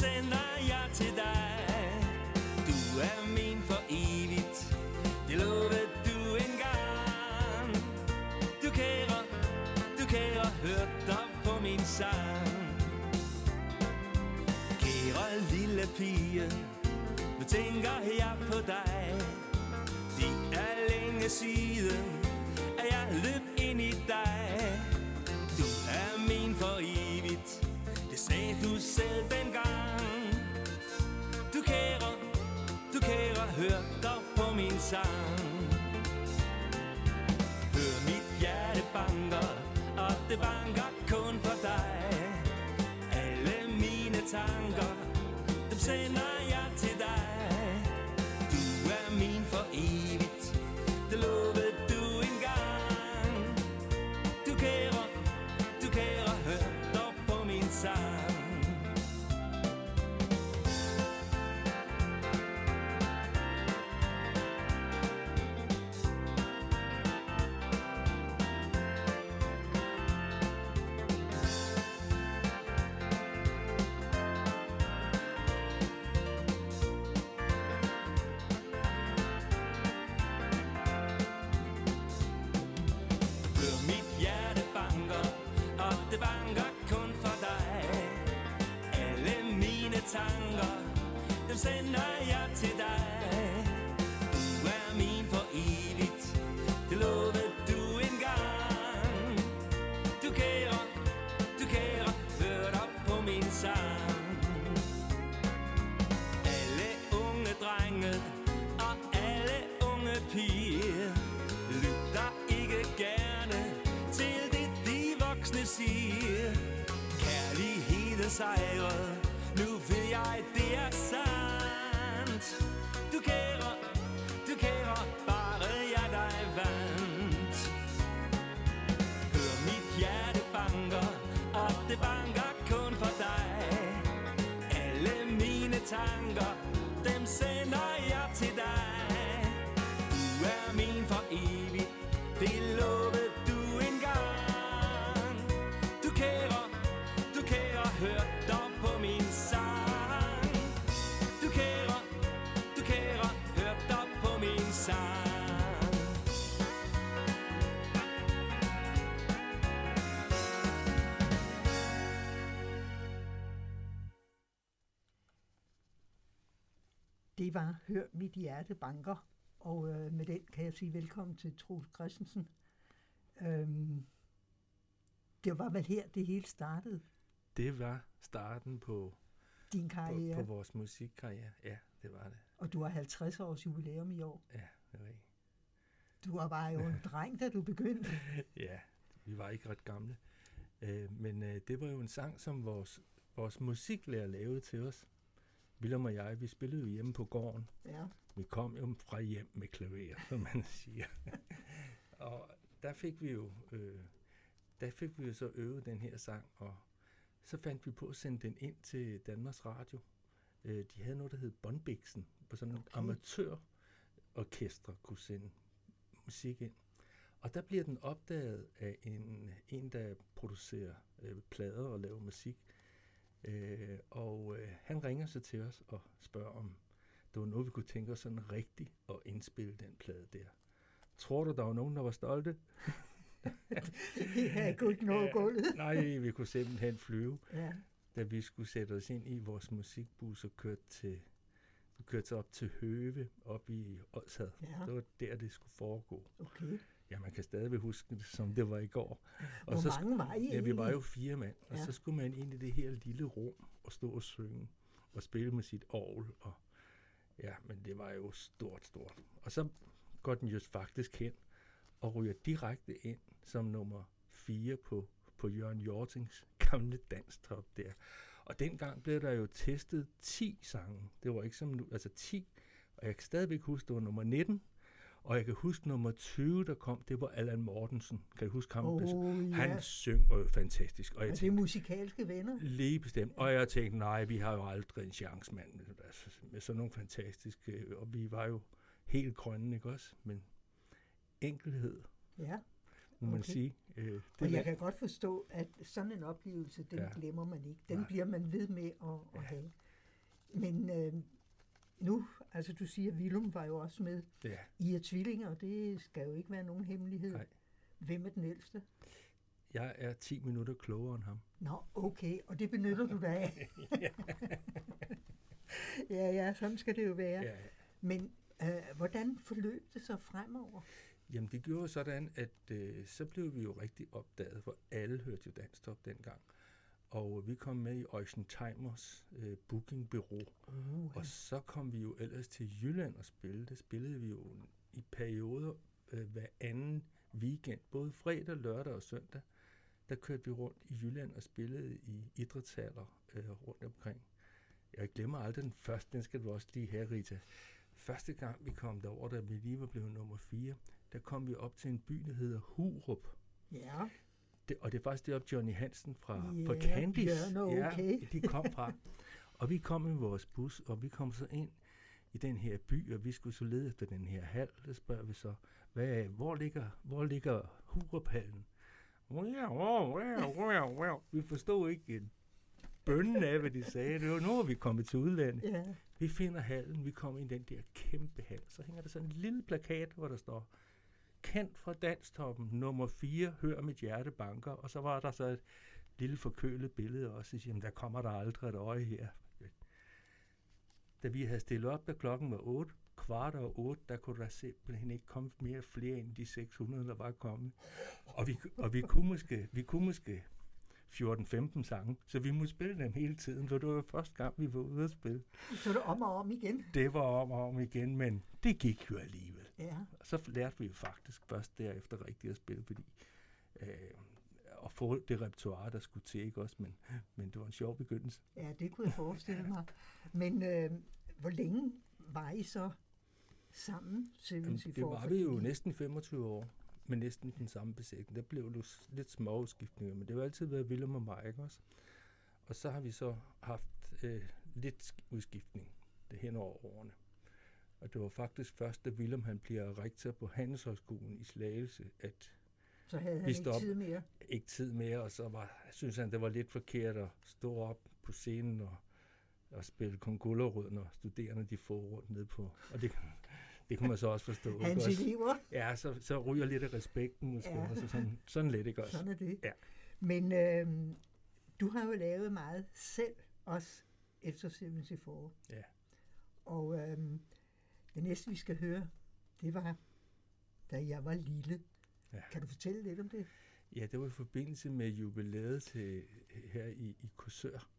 sender jeg til dig. Du er min for evigt. Det lovede du engang. Du kære, du kære, hørte dig på min sang. Kære lille pige Nu tænker jeg på dig. Det er længe siden At jeg løb ind i dig. Du er min for evigt sagde du selv dengang Du kære, du kære Hør dog på min sang. Hør mit hjerte banker Og det banker kun for dig. Alle mine tanker Dem sender jeg til Det var Hør mit hjerte banker, og øh, med den kan jeg sige velkommen til Troels Christensen. Øhm, det var vel her, det hele startede, Det var starten på, din på, karriere, på vores musikkarriere. Ja, det var det. og du har 50 års jubilæum i år. Ja, det var ikke. Du var bare jo en dreng, da du begyndte. Ja, vi var ikke ret gamle. Øh, men øh, det var jo en sang, som vores, vores musiklærer lavede til os. Willem og jeg, vi spillede jo hjemme på gården. Ja. Vi kom jo fra hjem med klaver, som man siger. og der fik vi jo øh, der fik vi jo så øvet den her sang, og så fandt vi på at sende den ind til Danmarks Radio. Øh, de havde noget, der hed Bondbiksen, hvor sådan. Okay. amatørorkestre kunne sende musik ind. Og der bliver den opdaget af en, en der producerer øh, plader og laver musik. Øh, og øh, han ringer så til os og spørger, om det var noget, vi kunne tænke os sådan rigtigt at indspille den plade der. Tror du, der var nogen, der var stolte? Jeg kunne ikke nå gulvet. Nej, vi kunne simpelthen flyve, Ja. da vi skulle sætte os ind i vores musikbus og kørte til vi kørte op til Høve, op i Odsad. Ja. Det var der, det skulle foregå. Okay. Ja, man kan stadig huske det, som det var i går. Hvor så mange var I Ja, vi var jo fire mand, og Ja. så skulle man ind i det her lille rum og stå og synge og spille med sit orgel. Og, ja, men det var jo stort, stort. Og så går den jo faktisk hen og ryger direkte ind som nummer fire på, på Jørgen Jortings gamle danstop der. Og dengang blev der jo testet 10 sange. Det var ikke som nu, altså 10. Og jeg kan stadigvæk huske, det var nummer 19. Og jeg kan huske nummer 20, der kom, det var Allan Mortensen. Kan du huske ham? Åh, ja. Han syng jo fantastisk. Og jeg Er det tænkte, musikalske venner? lige bestemt. Og jeg tænkte, nej, vi har jo aldrig en chance, mand. Med, altså, med sådan nogle fantastiske... Og vi var jo helt grønne, ikke også? Men enkelhed, Ja. må man Okay. sige. Øh, det Og jeg kan godt forstå, at sådan en oplevelse, den Ja. ja. glemmer man ikke. Den Nej. bliver man ved med at, at have. Men øh, nu, altså du siger, Willum var jo også med. Ja, I er tvillinger, og det skal jo ikke være nogen hemmelighed. Nej. Hvem er den ældste? jeg er 10 minutter klogere end ham. Nå, okay, og det benytter du dig af. ja, ja, sådan skal det jo være. Ja. Men øh, hvordan forløb det så fremover? Jamen det gjorde sådan, at øh, så blev vi jo rigtig opdaget, for alle hørte jo Danstop dengang. Og vi kom med i Eugen Timers øh, bookingbureau. Uh, Og så kom vi jo ellers til Jylland og spille. Der spillede vi jo i perioder øh, hver anden weekend, både fredag, lørdag og søndag. Der kørte vi rundt i Jylland og spillede i idrætshaller øh, rundt omkring. Jeg glemmer aldrig den første, den skal du også lige have, Rita. Første gang vi kom derover, da vi lige var blevet nummer 4, der kom vi op til en by, der hedder Hurup. ja, Det, og det er faktisk deroppe Johnny Hansen fra, Ja, fra Candice. Bjørn og okay. Ja, de kom fra. og vi kom med vores bus, og vi kom så ind i den her by, og vi skulle så lede efter den her hal. Der spørger vi så, hvad, hvor ligger, hvor ligger Huruphallen? Vi forstod ikke en bønnen af, hvad de sagde. Det var nu, er vi kommet til udlandet. ja. Vi finder hallen, vi kommer ind i den der kæmpe hal. Så hænger der sådan en lille plakat, hvor der står, kendt fra Danstoppen, nummer 4, hør mit hjerte banker. Og så var der så et lille forkølet billede også. Så siger, "Jamen, der kommer der aldrig et øje her. Da vi havde stillet op, da klokken var 8, kvart over 8, der kunne der simpelthen ikke komme mere flere end de 600, der var kommet. Og vi, og vi kunne måske, vi kunne måske 14-15 sange, så vi måtte spille dem hele tiden, for det var første gang, vi var ude at spille. Så det om og om igen. Det var om og om igen, men det gik jo alligevel. Ja, Og så lærte vi jo faktisk først derefter rigtigt at spille, fordi øh, at få det repertoire, der skulle til, ikke også? Men, men det var en sjov begyndelse. ja det kunne jeg forestille mig. Men øh, hvor længe var I så sammen, Jamen, det var vi jo næsten 25 år med næsten den samme besætning. Der blev jo s- lidt små udskiftninger, men det har altid været Willem og mig, ikke også? Og så har vi så haft øh, lidt sk- udskiftning det hen over årene. Og det var faktisk først, da Willem han bliver rektor på Handelshøjskolen i Slagelse, at Så havde han ikke stop- tid mere. ikke tid mere, og så var, synes han, det var lidt forkert at stå op på scenen og, og spille kongullerød, når studerende de får rundt ned på. Og det, det kunne man så også forstå. Hans også? elever, Ja, så, så ryger lidt af respekten måske Ja. også. Sådan, sådan lidt, ikke også? sådan er det. Ja. Men øh, du har jo lavet meget selv, også efter 74. Ja. Og øh, det næste, vi skal høre, det var, da jeg var lille. Ja. Kan du fortælle lidt om det? Ja, det var i forbindelse med jubilæet til, her i, i Korsør,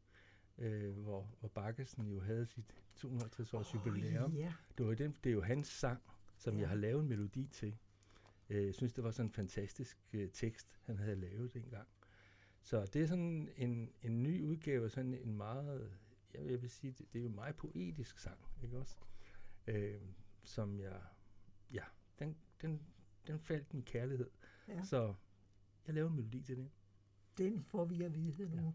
øh, hvor, hvor Bakkesen jo havde sit 250 års oh, jubilæum. Ja, Det, var den, det er jo hans sang, som Ja. jeg har lavet en melodi til. Øh, Jeg synes, det var sådan en fantastisk øh, tekst, han havde lavet dengang. Så det er sådan en, en ny udgave, sådan en meget, jeg vil, jeg vil sige, det, det er jo en meget poetisk sang, ikke også? Øh, som jeg, ja, den, den, den faldt min kærlighed. ja. Så jeg lavede en melodi til den. den får vi at vide nu. Ja.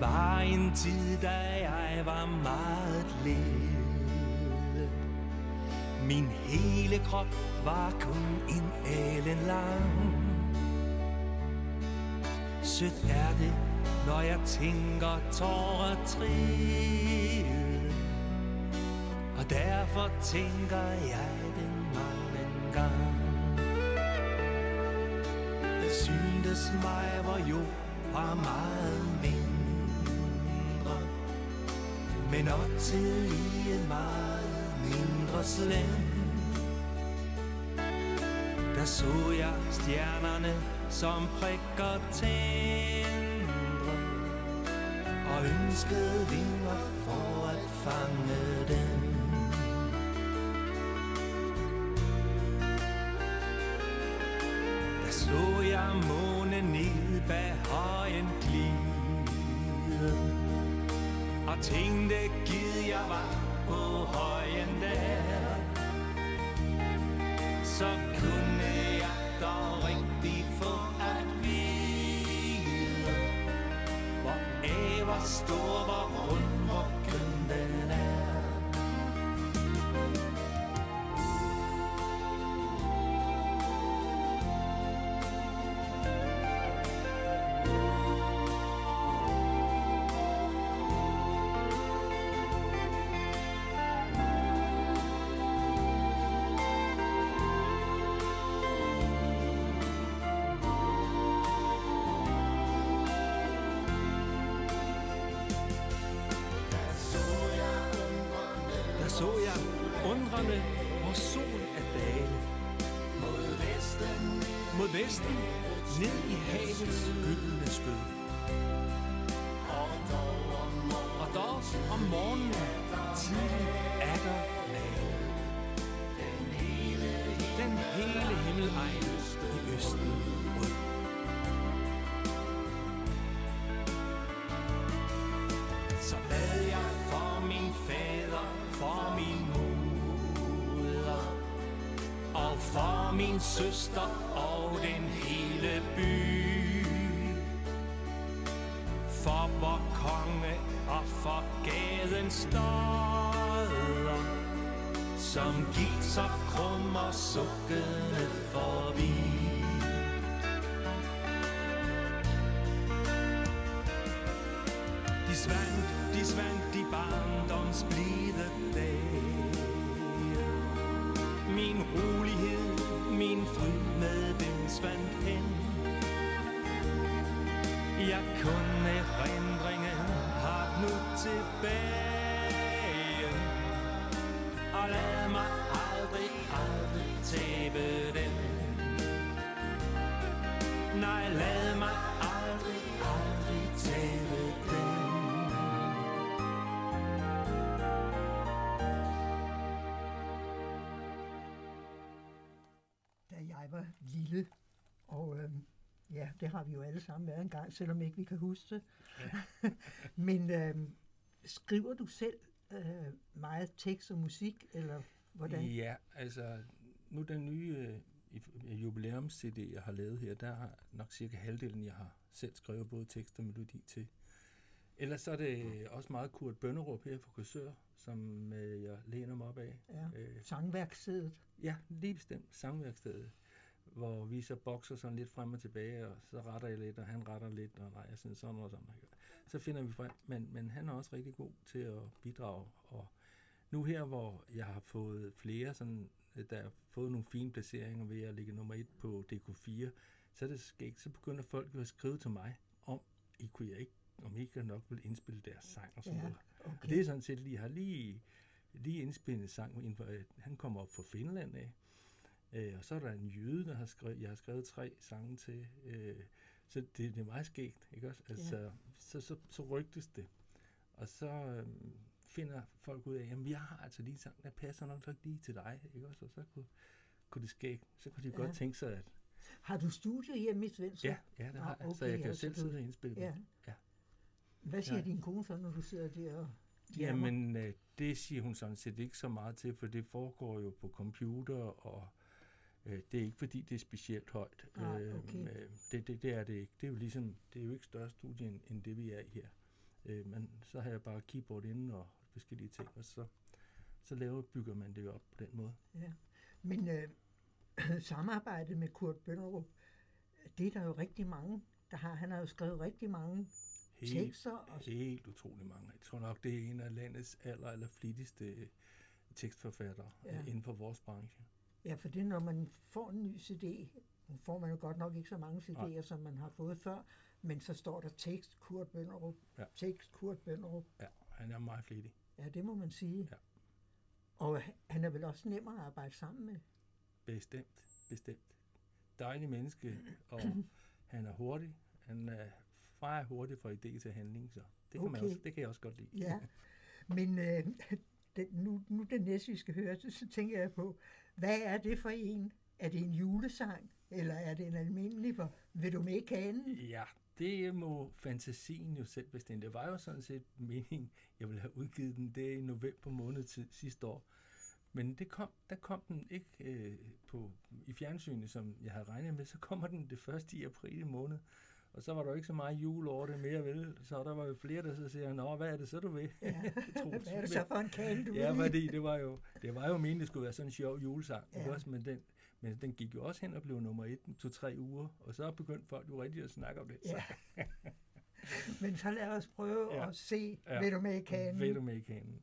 Der var en tid, da jeg var meget lille. Min hele krop var kun en alen lang Sødt er det, når jeg tænker tårer trille Og derfor tænker jeg den mange gang Det syntes mig, hvor jo var meget mindre men op også en meget mindre slem. Der så jeg stjernerne som prikker tændre Og ønskede vinger for at fange dem. Der så jeg månen ned bag højen Og tænkte, gid jeg var på højen der Så kunne jeg dog rigtig få at vide Hvor stor, hvor rund, hvor min søster og den hele by. For vor konge og for gadens stodder, som gik så krum og sukkende forbi. Alle sammen været en gang, selvom ikke vi kan huske det. Men øh, skriver du selv øh, meget tekst og musik, eller hvordan? Ja, altså, nu den nye øh, jubilæums-CD, jeg har lavet her, der har nok cirka halvdelen, jeg har selv skrevet både tekst og melodi til. Ellers så er det også meget Kurt Bønderup her fra Kursør, som øh, jeg læner mig op af. Ja, Øh, sangværkstedet. Ja, lige bestemt. Sangværkstedet, hvor vi så bokser sådan lidt frem og tilbage, og så retter jeg lidt, og han retter lidt, og nej, jeg synes sådan og sådan. Så finder vi frem, men, men han er også rigtig god til at bidrage. Og nu her, hvor jeg har fået flere, sådan, der har fået nogle fine placeringer ved at ligge nummer et på DK4, så er det skægt, så begynder folk jo at skrive til mig om, I kunne jeg ikke, om I ikke nok vil indspille deres sang og sådan Ja, noget. okay. Og det er sådan set lige, jeg har lige, lige indspillet en sang, øh, han kommer op fra Finland af, øh, og så er der en jøde, der har skrevet, jeg har skrevet tre sange til, øh, så det, det er meget skægt, ikke også? Altså, ja. så, så, så rygtes det, og så øh, finder folk ud af, jamen jeg har altså lige en sang, der passer nok nok lige til dig, ikke også? Og så kunne, kunne det skægt, så kunne de Ja. godt tænke sig, at Har du studie hjemme i Svendstrup? ja, ja, det Ah, har jeg, så okay, jeg kan altså selv sidde og indspille Ja. Ja. Hvad siger Ja. din kone så, når du sidder der og? Jamen, øh, det siger hun sådan set ikke så meget til, for det foregår jo på computer, og øh, det er ikke fordi, det er specielt højt. Øh, okay. øh, det, det, det er det ikke. Det er jo ligesom, det er jo ikke større studie, end, end det vi er i her. Øh, men så har jeg bare keyboard inde og forskellige ting, og så, så laver, bygger man det op på den måde. Ja. Men øh, samarbejdet med Kurt Bønderup, det er der jo rigtig mange, der har. Han har jo skrevet rigtig mange Helt, tekster. Og, helt utrolig mange. Jeg tror nok, det er en af landets aller, aller flittigste øh, tekstforfattere Ja. ja. inden for vores branche. Ja, for det når man får en ny CD, nu får man jo godt nok ikke så mange CD'er, Nej. som man har fået før, men så står der tekst Kurt Bønderup, Ja. tekst Kurt Bønderup. Ja, han er meget flittig. Ja, det må man sige. Ja. Og han er vel også nemmere at arbejde sammen med. Bestemt, bestemt. Dejlig menneske, og han er hurtig. Han er meget hurtig fra idé til handling, så det kan, man Okay. også, det kan jeg også godt lide. Ja, men øh, den, nu, nu den næste, vi skal høre, så, så tænker jeg på, hvad er det for en? Er det en julesang, eller er det en almindelig? Hvor, vil du med i kanen? Ja, det må fantasien jo selv bestemme. Det var jo sådan set meningen, jeg ville have udgivet den Det i november måned sidste år. Men det kom, der kom den ikke øh, på, i fjernsynet, som jeg havde regnet med. Så kommer den det første i april måned. Og så var der jo ikke så meget jul over det mere, vel? Så der var jo flere, der så siger, Nå, hvad er det så, du vil? Ja. Hvad er det så for en kage, du Ja, fordi det var jo, det var jo meningen, det skulle være sådan en sjov julesang. Ja. Også, men, den, men den gik jo også hen og blev nummer et, to-tre uger. Og så begyndte folk jo rigtig at snakke om det. Så, Ja. Men så lad os prøve Ja. at se, Ja. vil du med i kagen? Ved du med i kanen.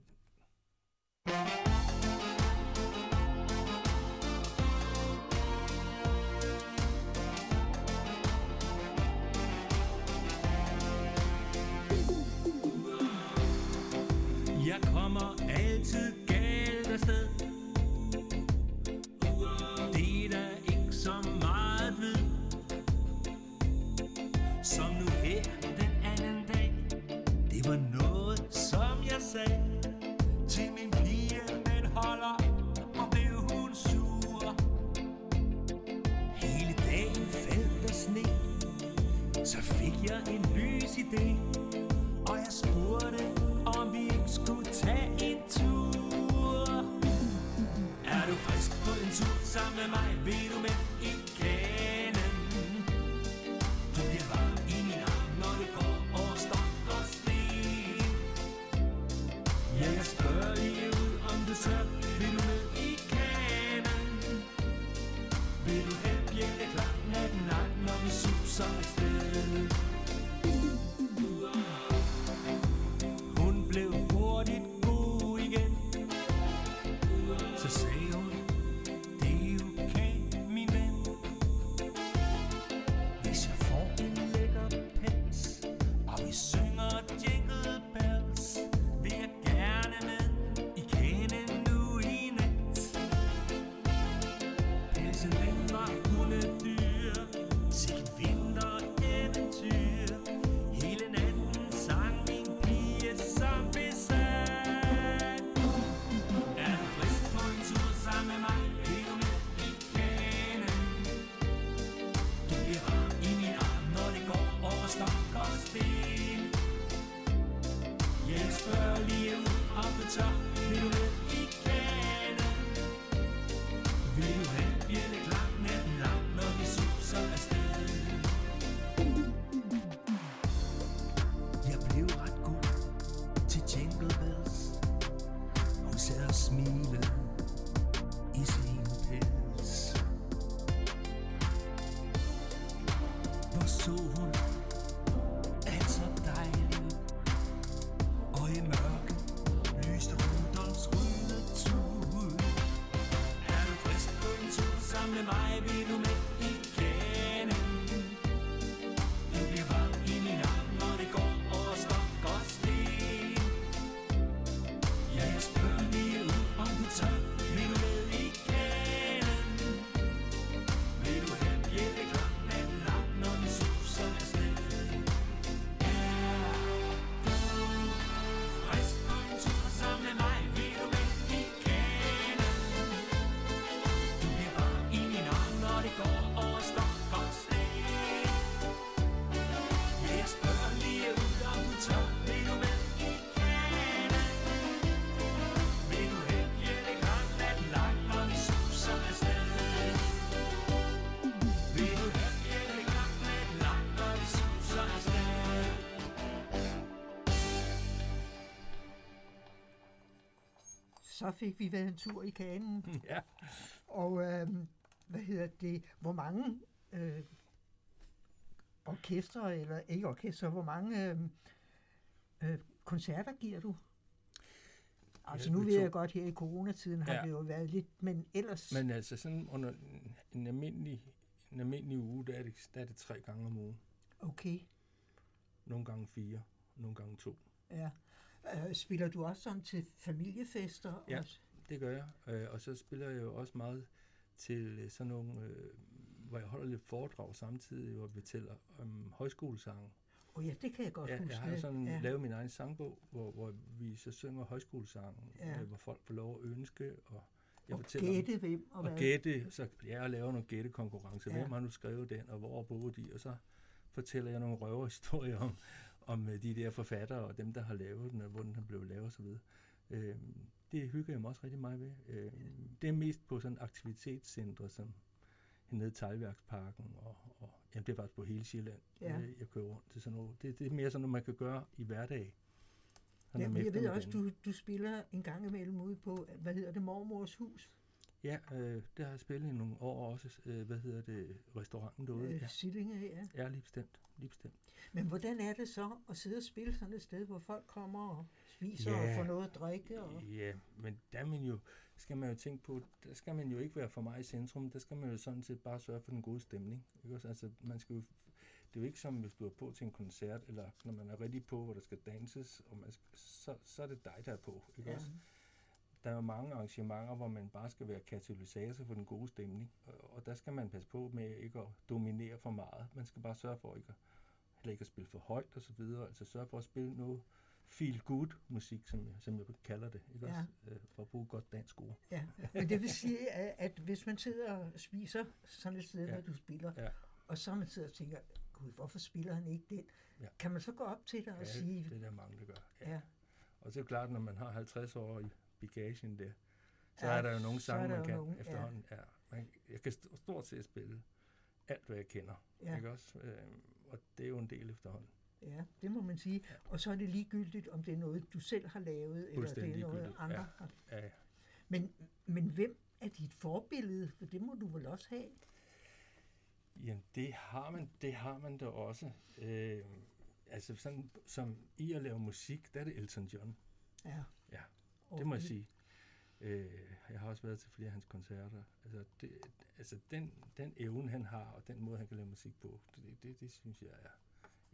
En lys idé og jeg spurgte, Så fik vi været en tur i kanen. Ja. Og øhm, hvad hedder det? Hvor mange øh, orkestre, eller ikke orkestre, hvor mange øh, øh, koncerter giver du? Altså nu ved jeg godt, her i coronatiden har Ja. det jo været lidt, men ellers... Men altså sådan under en, en almindelig, en almindelig uge, der er, det, der er det tre gange om ugen. Okay, Nogle gange fire, nogle gange to. ja. Øh, spiller du også sådan til familiefester? Ja. Også? Det gør jeg. Øh, og så spiller jeg jo også meget til øh, sådan nogle, øh, hvor jeg holder lidt foredrag samtidig, hvor vi fortæller om højskolesange. Oh, ja, det kan jeg godt Ja, huske. jeg har sådan ja. lavet min egen sangbog, hvor, hvor vi så synger højskolesange, Ja. øh, hvor folk får lov at ønske, og jeg og om- gætte hvem og, og hvad. gætte, så jeg laver nogle gættekonkurrencer. Ja. Hvem har nu skrevet den, og hvor boede de? Og så fortæller jeg nogle røverhistorier om, om øh, de der forfattere, og dem, der har lavet den, og hvor den blevet lavet osv. Øh, det hygger jeg mig også rigtig meget ved. Øh, det er mest på sådan aktivitetscentre, som nede i Teglværksparken, og, og jamen, det er faktisk på hele Sjælland, Ja. øh, jeg kører rundt til sådan noget. Det, det er mere sådan noget, man kan gøre i hverdag. Ja, jeg ved også, du, du spiller en gang imellem ude på, hvad hedder det, Mormors Hus, Ja, øh, det har jeg spillet i nogle år også. Øh, hvad hedder det? Restauranten derude. øh, Ja, Sillinge, ja. ja lige bestemt. Lige bestemt. Men hvordan er det så at sidde og spille sådan et sted, hvor folk kommer og spiser Ja. og får noget at drikke? Og... Ja, men der er man jo, skal man jo tænke på, der skal man jo ikke være for meget i centrum, der skal man jo sådan set bare sørge for den gode stemning. Ikke også? Altså, man skal jo, det er jo ikke som, hvis du er på til en koncert, eller når man er rigtig på, hvor der skal danses, og man så, så er det dig, der er på. Ikke Ja. også? Der er jo mange arrangementer, hvor man bare skal være katalysator for den gode stemning, og, og der skal man passe på med ikke at dominere for meget. Man skal bare sørge for ikke at, heller ikke at spille for højt og så videre. Altså sørge for at spille noget feel good musik, som, jeg- som jeg kalder det, ikke Ja. også? Øh, for at bruge godt dansk ord. Ja, men det vil sige, at, at hvis man sidder og spiser sådan et sted, Ja. hvor du spiller, Ja. og så man sidder og tænker, gud, hvorfor spiller han ikke den? Ja. Kan man så gå op til dig og Ja, sige, det er der mange, der gør. Ja. ja, Og så er det klart, når man har 50 år i bagagen der, så Ja, er der jo nogle sange, man kan nogle, ja. efterhånden. Ja. Man, jeg kan st- stort set spille alt, hvad jeg kender. Ja. Ikke også? Øh, og det er jo en del efterhånden. ja, det må man sige. Og så er det ligegyldigt, om det er noget, du selv har lavet, eller det er noget, andre ja. har. Ja, Men, men hvem er dit forbillede? For det må du vel også have? Jamen, det har man, det har man da også. Øh, altså, sådan, som i at lave musik, der er det Elton John. Ja. Det må jeg sige. Øh, jeg har også været til flere af hans koncerter. Altså, det, altså den, den evne, han har, og den måde, han kan lave musik på, det, det, det synes jeg er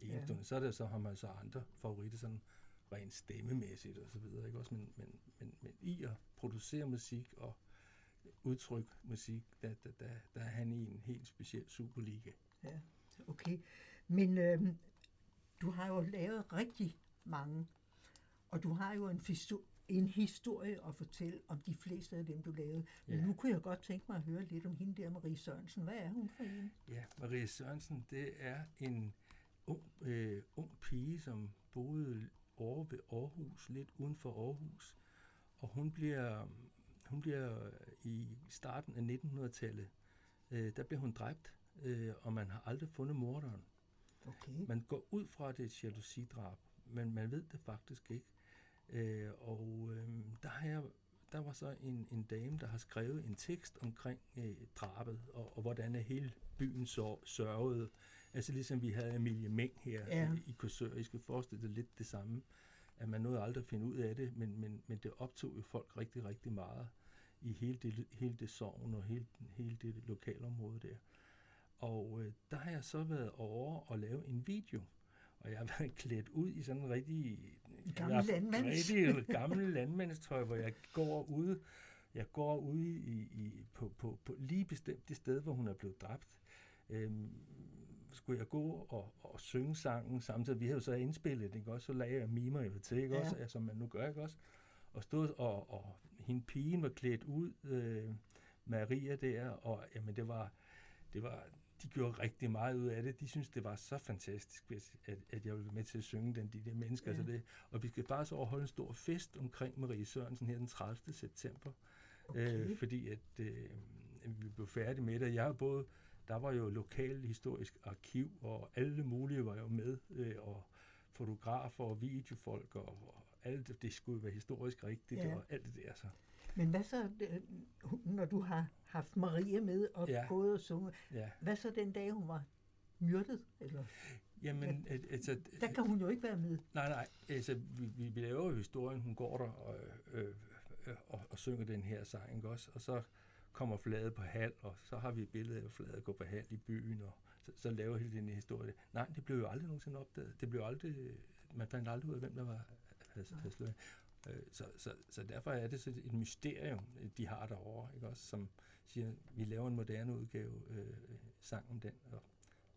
enestående. Ja. Så er det så, har man så andre favoritter, sådan rent stemmemæssigt og så videre, ikke også? Men, men, men, men i at producere musik og udtrykke musik, der, der, der, der er han i en helt speciel superliga. Ja, okay. Men øhm, du har jo lavet rigtig mange, og du har jo en, en historie at fortælle om de fleste af dem, du lavede. Men Ja. nu kunne jeg godt tænke mig at høre lidt om hende der, Marie Sørensen. Hvad er hun for en? Ja, Marie Sørensen, det er en ung, øh, ung pige, som boede over ved Aarhus, lidt uden for Aarhus. Og hun bliver, hun bliver i starten af 1900-tallet, øh, der bliver hun dræbt, øh, og man har aldrig fundet morderen. Okay. Man går ud fra, at det er et jalousidrab, men man ved det faktisk ikke. Øh, og øh, der, har jeg, der var så en, en dame, der har skrevet en tekst omkring øh, drabet, og, og hvordan hele byen så, sørgede. Altså ligesom vi havde Emilie Meng her Ja. i, i Korsør. I skal forestille dig lidt det samme. At man nåede aldrig at finde ud af det, men, men, men det optog jo folk rigtig, rigtig meget i hele det, hele det sovn og hele, hele det lokalområde der. Og øh, der har jeg så været over og lave en video. Og jeg har været klædt ud i sådan en rigtig... gammel landmands. Rigtig gammel landmandstøj, hvor jeg går ude, jeg går ude i, i, på, på, på lige bestemt det sted, hvor hun er blevet dræbt. Øhm, skulle jeg gå og, og synge sangen samtidig. Vi havde jo så indspillet, ikke også? Så lagde jeg mimer jo til, ikke Ja. også? Altså, man nu gør, ikke også? Og stod og, og hende pigen var klædt ud, øh, Maria der, og jamen det var, det var, de gjorde rigtig meget ud af det. De synes det var så fantastisk, at, at jeg ville være med til at synge den, de der mennesker. Ja. Så det. Og vi skal faktisk overholde en stor fest omkring Marie Sørensen her den 30. september. Okay. Øh, fordi at øh, vi blev færdige med det. Jeg har både, der var jo lokal historisk arkiv, og alle mulige var jo med, øh, og fotografer og videofolk, og, og alt det, skulle være historisk rigtigt, ja. og alt det der. Så. Men hvad så, øh, når du har haft Marie med og Ja. gået og sunget, Ja. hvad så den dag, hun var myrdet? Eller, Jamen, ja. altså, der kan hun jo ikke være med. Nej, nej, altså, vi, vi, vi laver jo historien, hun går der og, øh, øh, og, og synger den her sang, ikke også? Og så kommer fladet på halv, og så har vi et billede af, at fladet går på halv i byen, og så, så laver hele den historie. Nej, det blev jo aldrig nogensinde opdaget. Det blev aldrig, man fandt aldrig ud af, hvem der var havde, havde slået øh, Øh, så, så, så derfor er det så et mysterium, de har derovre, ikke også? Som siger, vi laver en moderne udgave øh, sang om den, og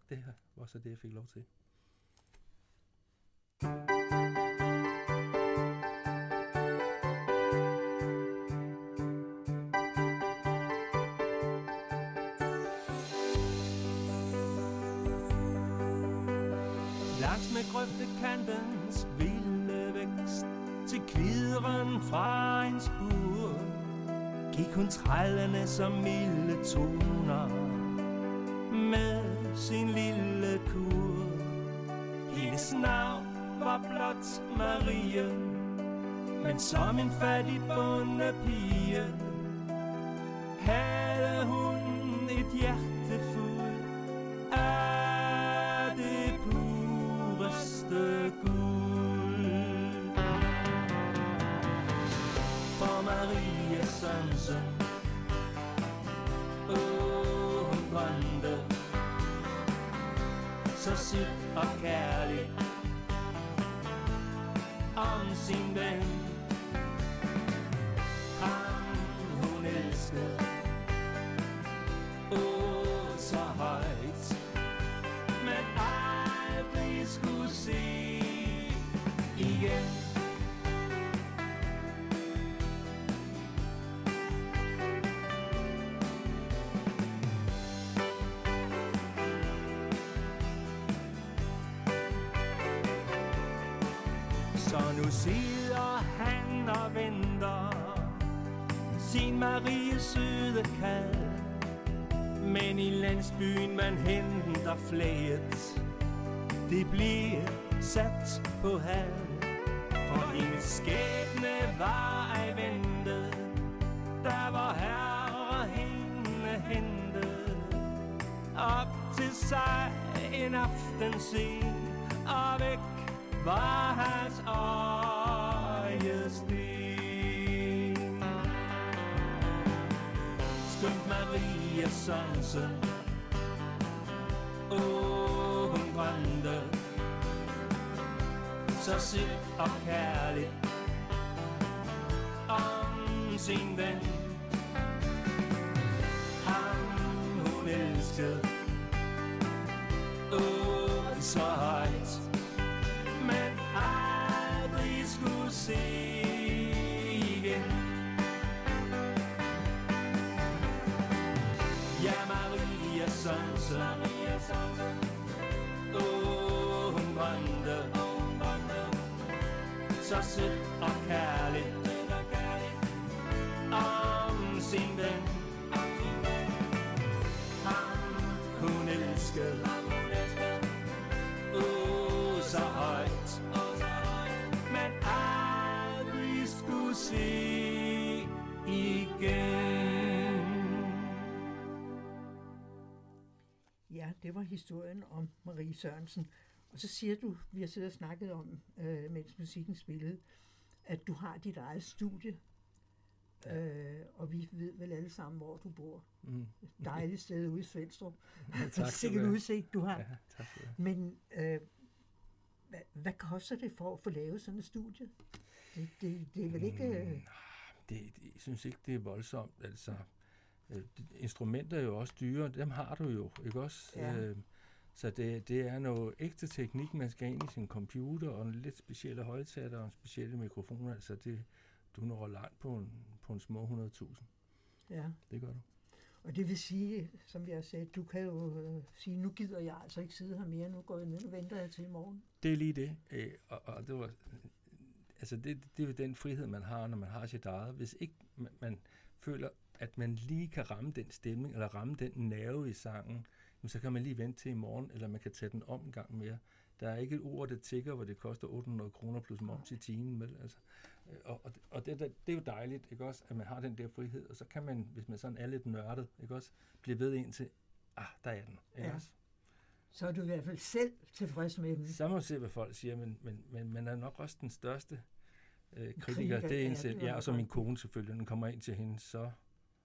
det her var så det, jeg fik lov til. Langs med grøftekantens vi fra en spur Gik hun trællende som milde toner Med sin lille kur. Hendes navn var blot Marie Men som en fattig bondepige Havde hun et hjerte Marie Sørensen Åh, hun brændte Så sødt og kærligt Om sin ven søde Men i landsbyen man henter flæget Det bliver sat på halv For hendes skæbne var ej ventet Der var herre hende hentet. Op til sig en aften sen Og væk var hans øjesten Maria Sørensen. Åh, hun brændte Så sødt og kærligt Om sin ven. Ham hun elskede. Åh, så så sødt og kærligt, om sin ven, ham hun elskede, Åh, så højt. Men aldrig skulle se igen. Ja, det var historien om Marie Sørensen. Og så siger du, vi har siddet og snakket om, øh, mens musikken spillede, at du har dit eget studie. Ja. Øh, og vi ved vel alle sammen, hvor du bor. Mm. Dejligt sted ude i Svendstrup. Ja, tak Sikkert udsigt, du har. Ja, tak du have. Men øh, hvad, hvad koster det for at få lavet sådan et studie? Det, det, det er vel ikke... Øh, Det, det, jeg synes ikke, det er voldsomt. Altså, øh, instrumenter er jo også dyre. Dem har du jo, ikke også? Ja. Øh, så det, det er noget ægte teknik, man skal ind i sin computer, og en lidt specielle højtaler og en specielle mikrofoner. Altså, det, du når langt på en, på en små 100.000. ja. Det gør du. Og det vil sige, som jeg sagde, du kan jo øh, sige, nu gider jeg altså ikke sidde her mere, nu går jeg ned, nu venter jeg til i morgen. Det er lige det. Øh, og, og det var, altså det, det er den frihed, man har, når man har sit eget. Hvis ikke man, man føler, at man lige kan ramme den stemning, eller ramme den nerve i sangen, jamen, så kan man lige vente til i morgen, eller man kan tage den om en gang mere. Der er ikke et ord, der tigger, hvor det koster 800 kroner plus moms i timen. Vel? Altså, øh, og og, og det, det, det er jo dejligt, ikke også, at man har den der frihed, og så kan man, hvis man sådan er lidt nørdet, ikke også, blive ved indtil, ah, der er den. Ikke Ja. også? Så er du i hvert fald selv tilfreds med den. Så må se, hvad folk siger, men, men, men man er nok også den største øh, kritiker. Kritiker, Det er en selv. Ja, og så min kone selvfølgelig. Den kommer ind til hende, så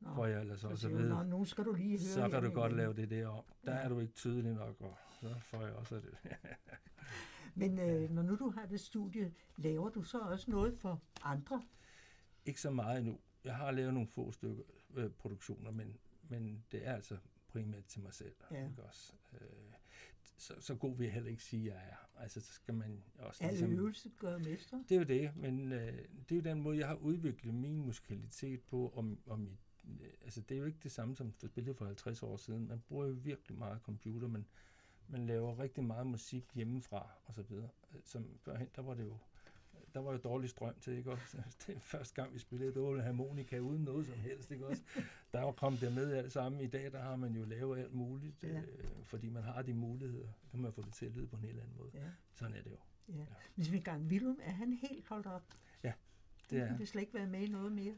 Nå, får jeg ellers så også at du, vide, "Nå, nu skal du lige høre så kan du godt igen." lave det der om. Der Ja. er du ikke tydelig nok, og så får jeg også det. Men øh, når nu du har det studie, laver du så også noget for andre? ikke så meget endnu. Jeg har lavet nogle få stykker øh, produktioner, men, men det er altså primært til mig selv. Ja. Ikke også? Øh, så, så god vil jeg heller ikke sige, at jeg er. Altså, så skal man også... Al øvelse gør mestre. Det er jo det, men øh, det er jo den måde, jeg har udviklet min musikalitet på, og, og mit, altså det er jo ikke det samme som for spillet for 50 år siden. Man bruger jo virkelig meget computer, men man laver rigtig meget musik hjemmefra og så videre. Som førhen, der var det jo, der var jo dårlig strøm til, ikke også? Det er første gang, vi spillede dårlig harmonika uden noget som helst, ikke også? Der var kommet der med alt sammen. I dag, der har man jo lavet alt muligt, Ja. ja. øh, fordi man har de muligheder. Så kan man få det til at lyde på en helt anden måde. Ja, Sådan er det jo. ja. Ligesom en gang Willum, er han helt holdt op? Det er, Han vil slet ikke være med i noget mere.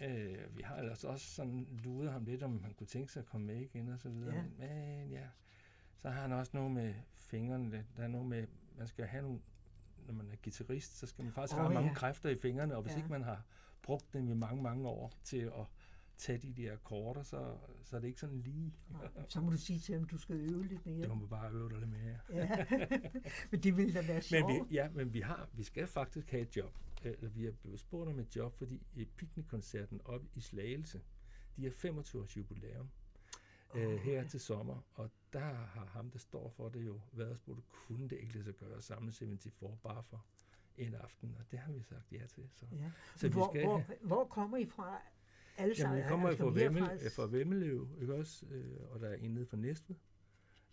Øh, vi har ellers også sådan luret ham lidt, om han kunne tænke sig at komme med igen og så videre. Ja. Men ja, så har han også noget med fingrene. Der er noget med, man skal have nogle, når man er guitarist, så skal man faktisk oh, have mange ja. kræfter i fingrene, og hvis ja. ikke man har brugt dem i mange, mange år til at tage de der akkorder, så, så er det ikke sådan lige. Nej, Så må du sige til ham, du skal øve lidt mere. Det må man bare øve dig lidt mere. Ja. Men det ville da være Men sjovt. vi, ja, men vi, har, vi skal faktisk have et job. Eller vi er blevet spurgt om et job, fordi i piknikkoncerten op i Slagelse, de har 25 års jubilæum øh, Åh, her ja. til sommer, og der har ham, der står for det jo, været spurgt, kunne det ikke lade sig gøre at samle 74 bare for en aften, og det har vi sagt ja til. Så. Ja. Så vi hvor, skal- hvor, hvor kommer I fra? Alle Jamen, vi sammen? kommer jo fra, Vemmel, fra- fra Vemmelev, ikke også? Øh, og der er en nede fra Næstved,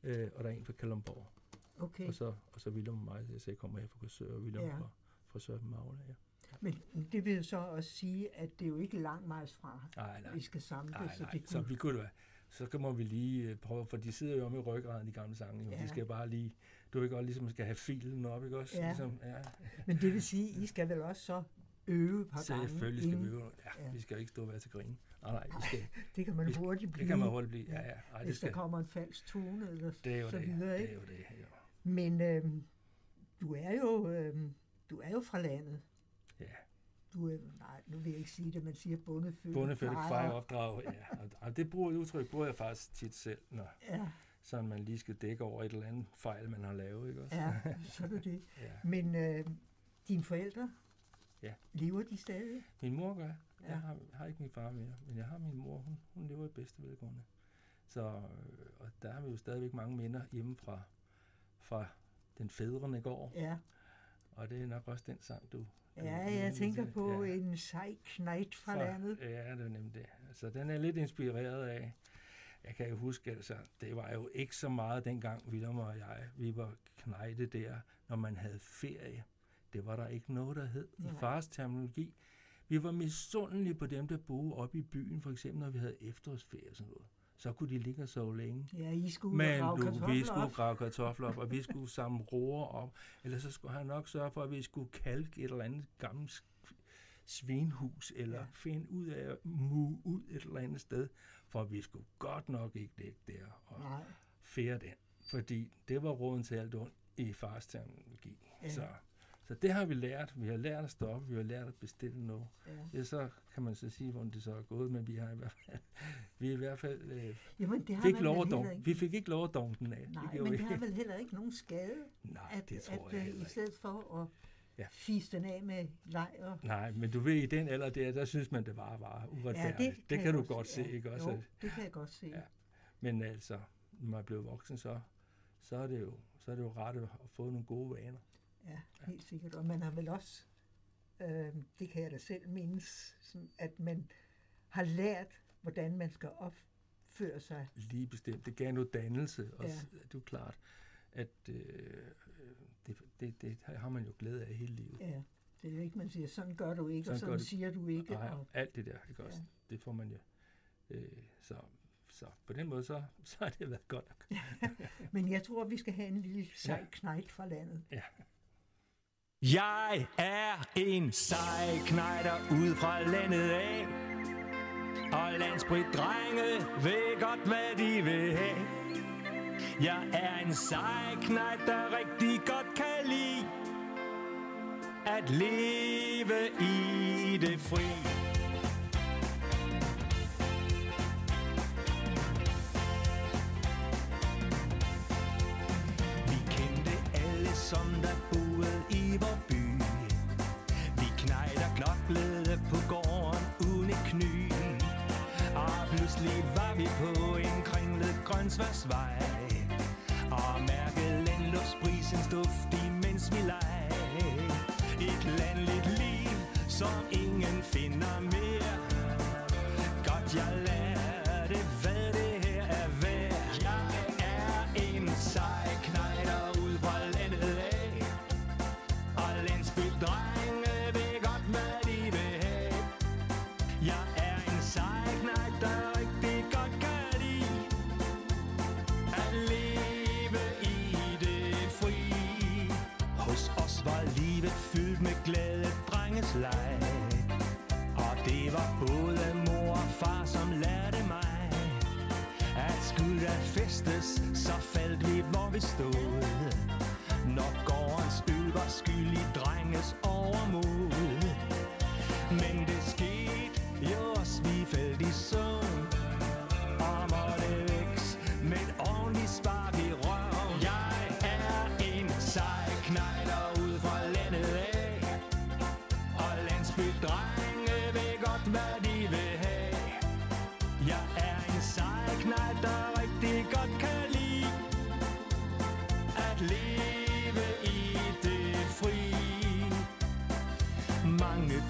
øh, og der er en fra Kalundborg. Okay, Og så, og så Willem og mig, så jeg kommer her fra Korsør, og Willem Ja. fra, fra Søren Magle, ja. men det vil så også sige, at det er jo ikke langt meget fra, Nej, nej. vi skal samle Nej, så nej, det så kunne... vi kunne være. Så kan vi lige øh, prøve, for de sidder jo om i ryggraden, de gamle sange. Ja. De skal bare lige, du ved godt, ligesom skal have filen op, ikke også? Ja. Ligesom, ja. Men det vil sige, I skal vel også så øve et par gange? Selvfølgelig skal vi øve. Ja, Ja. vi skal jo ikke stå og være til grin. Nej, nej, vi skal, Det kan man vi hurtigt blive, det kan man hurtigt blive. Ja, ja. Ej, det, hvis der skal, kommer en falsk tone eller det er jo så det. videre. Det Ikke? er jo det. Jo. Men øhm, du er jo øhm, du er jo fra landet. Ja, Du er, nej, nu vil jeg ikke sige det, man siger bondefødt. bondefødt fejre opdrag. Ja, og det bruger udtryk bruger jeg faktisk tit selv, når Ja, sådan man lige skal dække over et eller andet fejl, man har lavet, ikke også? ja, så er det det. ja. Men øh, dine forældre, Ja. lever de stadig? Min mor gør. Ja. Jeg har, har ikke min far mere, men jeg har min mor. Hun, hun lever i bedste velgående. Så øh, og der har vi jo stadigvæk mange minder hjemme fra, fra den fædrene går. Ja, Og det er nok også den sang, du... du ja jeg henviser tænker til. på ja, en sej knægt fra landet. Ja, det er nemlig det. Altså, den er lidt inspireret af... Jeg kan jo huske, altså, det var jo ikke så meget dengang, William og jeg, vi var knejte der, når man havde ferie. Det var der ikke noget, der hed i fars terminologi. Vi var misundelige på dem, der boede oppe i byen, for eksempel når vi havde efterårsferie og sådan noget. Så kunne de ligge og sove længe. Ja, I skulle Men grave du, kartofler vi skulle op. grave kartofler op, og vi skulle samle roer op. Eller så skulle han nok sørge for, at vi skulle kalke et eller andet gammelt svinhus, eller Ja. finde ud af at mue ud et eller andet sted, for vi skulle godt nok ikke ligge der og Nej, fære den. Fordi det var råden til alt ondt i fars terminologi. Ja. Så, så det har vi lært. Vi har lært at stoppe, vi har lært at bestille noget. ja. Ja, så kan man så sige, hvordan det så er gået, men vi har i hvert fald, vi i hvert fald øh, Jamen, det har fik lov at vi fik ikke lov at den af. Nej, det men vi det har vel heller ikke nogen skade, Nej, at, det tror at jeg øh, heller i stedet for at Ja. fise den af med og... Nej, men du ved, i den alder der, der synes man, det var bare uretfærdigt. Ja, det, det kan, jeg du godt se, ikke også? Jo, det kan jeg godt se. Ja. Men altså, når man er blevet voksen, så, så, er det jo, så er det jo rart at få nogle gode vaner. Ja, helt sikkert. Og man har vel også, øh, det kan jeg da selv mindes, sådan, at man har lært, hvordan man skal opføre sig. Lige bestemt. Det gav noget dannelse. Og Ja. ja. det er klart, at øh, det, det, det har man jo glæde af hele livet. Ja, det er jo ikke, man siger, sådan gør du ikke, og Sådan sådan gør du- siger du ikke. Nej, Og, alt det der, ikke også? Ja. Det får man jo. Øh, så, så på den måde, så, så har det været godt. men jeg tror, vi skal have en lille sej Ja. knægt fra landet. Jeg er en sej knejder ud fra landet af. Og landsbydrenge ved godt, hvad de vil have. Jeg er en sej knejt, der rigtig godt kan lide At leve i det fri. Vi kendte alle, som der kringlet grønsværsvej Og mærkede landluftsbrisens duft imens vi leg. Et landligt liv, som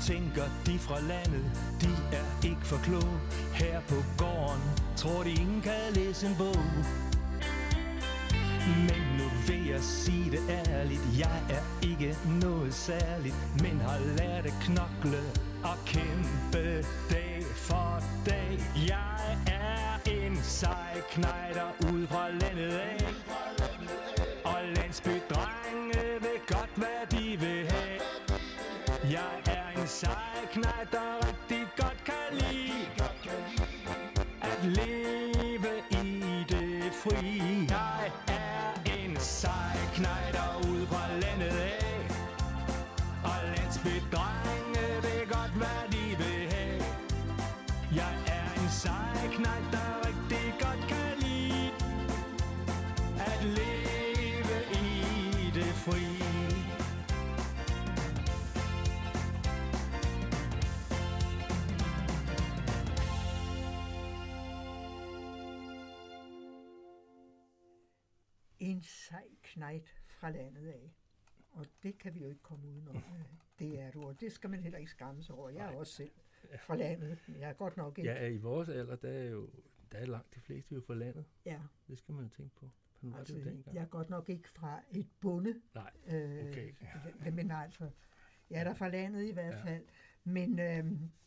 tænker de fra landet, de er ikke for kloge. Her på gården tror de ingen kan læse en bog. Men nu vil jeg sige det ærligt Jeg er ikke noget særligt Men har lært at knokle og kæmpe En sej knejt fra landet af. Og det kan vi jo ikke komme udenom. Øh, Det er du, og det skal man heller ikke skamme sig over. Jeg er også selv fra landet. men Jeg er godt nok ikke. Ja, i vores alder, der er jo der er langt de fleste jo fra landet. Ja, Det skal man jo tænke på. Var altså, det jo dengang. jeg er godt nok ikke fra et bonde. Nej, Øh, Okay. det- Men altså, jeg er der fra landet i hvert Ja. fald. Men øh,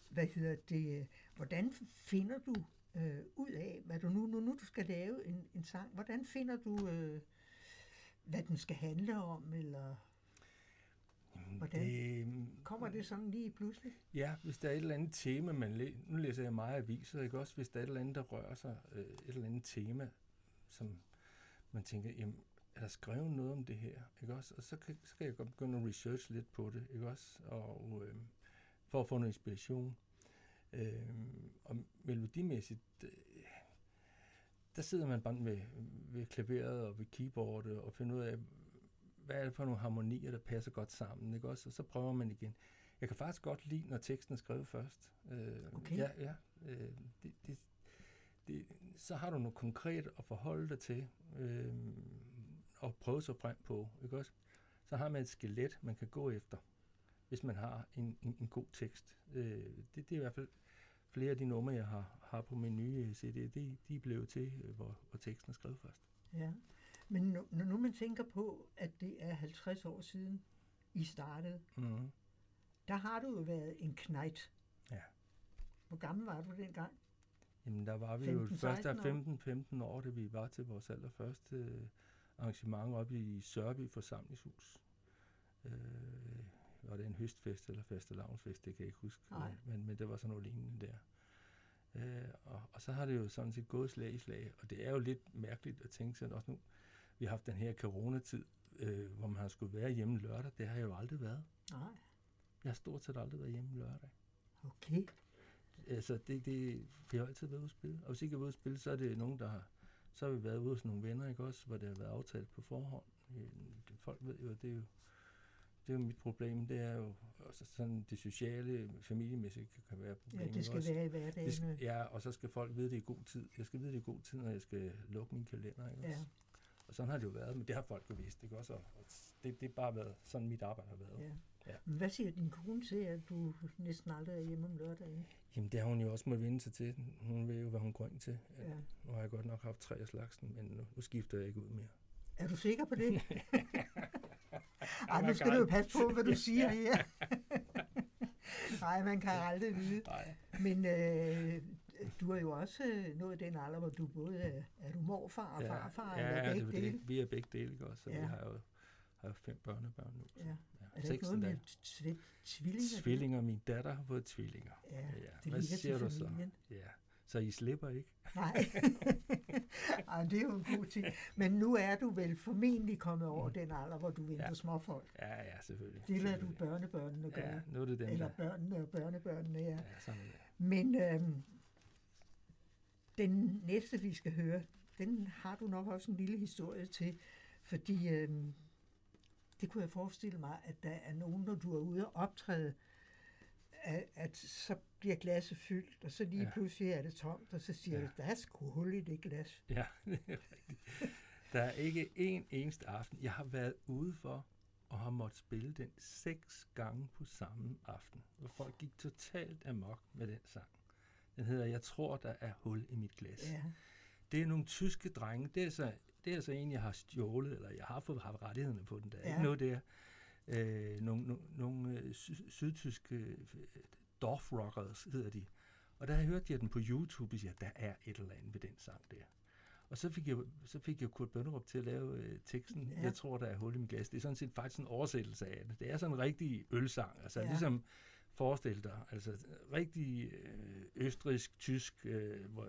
hvad hedder det? Hvordan finder du øh, ud af, hvad du nu, nu, nu du skal lave en, en sang, hvordan finder du, øh, hvad den skal handle om, eller hvordan? det, kommer det sådan lige pludselig? Ja, hvis der er et eller andet tema, man læ- nu læser jeg meget aviser, ikke også? Hvis der er et eller andet, der rører sig, øh, et eller andet tema, som man tænker, jamen, er der skrevet noget om det her, ikke også? Og så kan, så kan jeg godt begynde at research lidt på det, ikke også? Og øh, for at få noget inspiration. Øh, og melodimæssigt, der sidder man bare ved, ved klaveret og ved keyboardet og finder ud af, hvad er det for nogle harmonier, der passer godt sammen, ikke også? Og så prøver man igen. Jeg kan faktisk godt lide, når teksten er skrevet først. Øh, Okay. Ja, ja. Øh, det, det, det, så har du noget konkret at forholde dig til øh, og prøve sig frem på, ikke også? Så har man et skelet, man kan gå efter, hvis man har en, en, en god tekst. Øh, det, det er i hvert fald flere af de numre, jeg har, har på min nye CD, de, de blevet til, øh, hvor, hvor teksten er skrevet først. Ja. Men nu- når nu man tænker på, at det er 50 år siden, I startede, Mm-hmm. der har du jo været en knejt. Ja. Hvor gammel var du dengang? Jamen, der var vi 15, jo først 16 der 15-15 år, da vi var til vores allerførste øh, arrangement oppe i Sørby forsamlingshus. Øh, var det en høstfest eller fastelavnsfest, det kan jeg ikke huske. Nej. Men, men det var sådan noget lignende der. Øh, og, og så har det jo sådan set gået slag i slag, og det er jo lidt mærkeligt at tænke sig, at også nu, vi har haft den her coronatid, øh, hvor man har skulle være hjemme lørdag, det har jeg jo aldrig været. Nej. Jeg har stort set aldrig været hjemme lørdag. Okay. Altså, det, det, vi har altid været ude at spille. Og hvis ikke er ude at spille, så er det nogen, der har... Så har vi været ude hos nogle venner, ikke også? Hvor det har været aftalt på forhånd. Øh, Folk ved jo, at det er jo, det er jo mit problem. Det er jo også sådan, det sociale, familiemæssige kan- være et problem. Ja, det skal også? være i Det hverdagen. skal, ja, og så skal folk vide det i god tid. Jeg skal vide det i god tid, når jeg skal lukke min kalender, ikke Ja, også? Og sådan har det jo været, men det har folk jo vidst, ikke også? Og det, det har bare været, sådan mit arbejde har været. ja. Ja. Hvad siger din kone til, at du næsten aldrig er hjemme om lørdagen? Jamen, det har hun jo også må vinde sig til. Hun ved jo, hvad hun går ind til. Ja. Nu har jeg godt nok haft tre af slagsen, men nu, nu skifter jeg ikke ud mere. Er du sikker på det? Ej, nu skal du jo passe på, hvad du siger her. Nej, man kan aldrig vide. Nej. Men øh, du er jo også øh, nået den alder, hvor du både er, er du morfar og farfar, ja, eller ja, begge det, dele. det. Vi er begge dele, ikke også? Så Ja. vi har jo, har jo fem børnebørn nu. så- Ja. Ja. Er Seks ikke noget med tvillinger? Tvillinger. Min datter har fået tvillinger. Ja, Ja, det hvad ligger siger til du så? Ja. Så I slipper ikke? Nej. Ej, det er jo en god ting. Men nu er du vel formentlig kommet over den alder, hvor du venter Ja. småfolk. Ja, ja, selvfølgelig. Det lader du børnebørnene gøre. Ja, nu er det dem, Eller der... børnene og børnebørnene, ja. Ja, sådan er det. Men øhm, den næste, vi skal høre, den har du nok også en lille historie til, fordi øhm, det kunne jeg forestille mig, at der er nogen, når du er ude og optræde, at, at så bliver glasset fyldt, og så lige ja. Pludselig er det tomt, og så siger ja. Du, der er sgu hul i det glas. Ja, det er rigtigt. Der er ikke en eneste aften, jeg har været ude for og har måttet spille den seks gange på samme aften. Og folk gik totalt amok med den sang. Den hedder Jeg tror, der er hul i mit glas. Ja. Det er nogle tyske drenge. Det er så, det er altså en, jeg har stjålet, eller jeg har fået haft rettighederne på den der. Ja. Ja. Ikke noget der. Øh, nogle nogle, nogle øh, sy- sydtyske øh, Dorf Rockers hedder de. Og der hørte jeg den på YouTube, og siger, der er et eller andet ved den sang der. Og så fik jeg, så fik jeg Kurt Bønderup til at lave øh, teksten. Ja. Ja. Jeg tror, der er hul i mit glas. Det er sådan set faktisk en oversættelse af det. Det er sådan en rigtig ølsang. Altså ja. Ja. ligesom forestil dig, altså rigtig øh, østrisk, tysk, øh, hvor,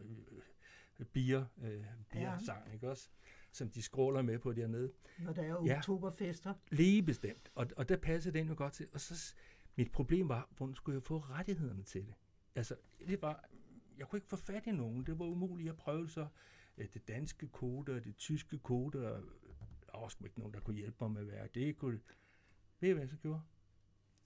øh, bier, øh, bier-sang, ikke også? Som de skråler med på dernede. Når der er Ja. oktoberfester. Lige bestemt. Og, og der passede den jo godt til. Og så, mit problem var, hvordan skulle jeg få rettighederne til det? Altså, det var, jeg kunne ikke få fat i nogen. Det var umuligt. Jeg prøvede så øh, det danske kode og det tyske kode, og der var sgu ikke nogen, der kunne hjælpe mig med at være. Det kunne, ved I, hvad jeg så gjorde?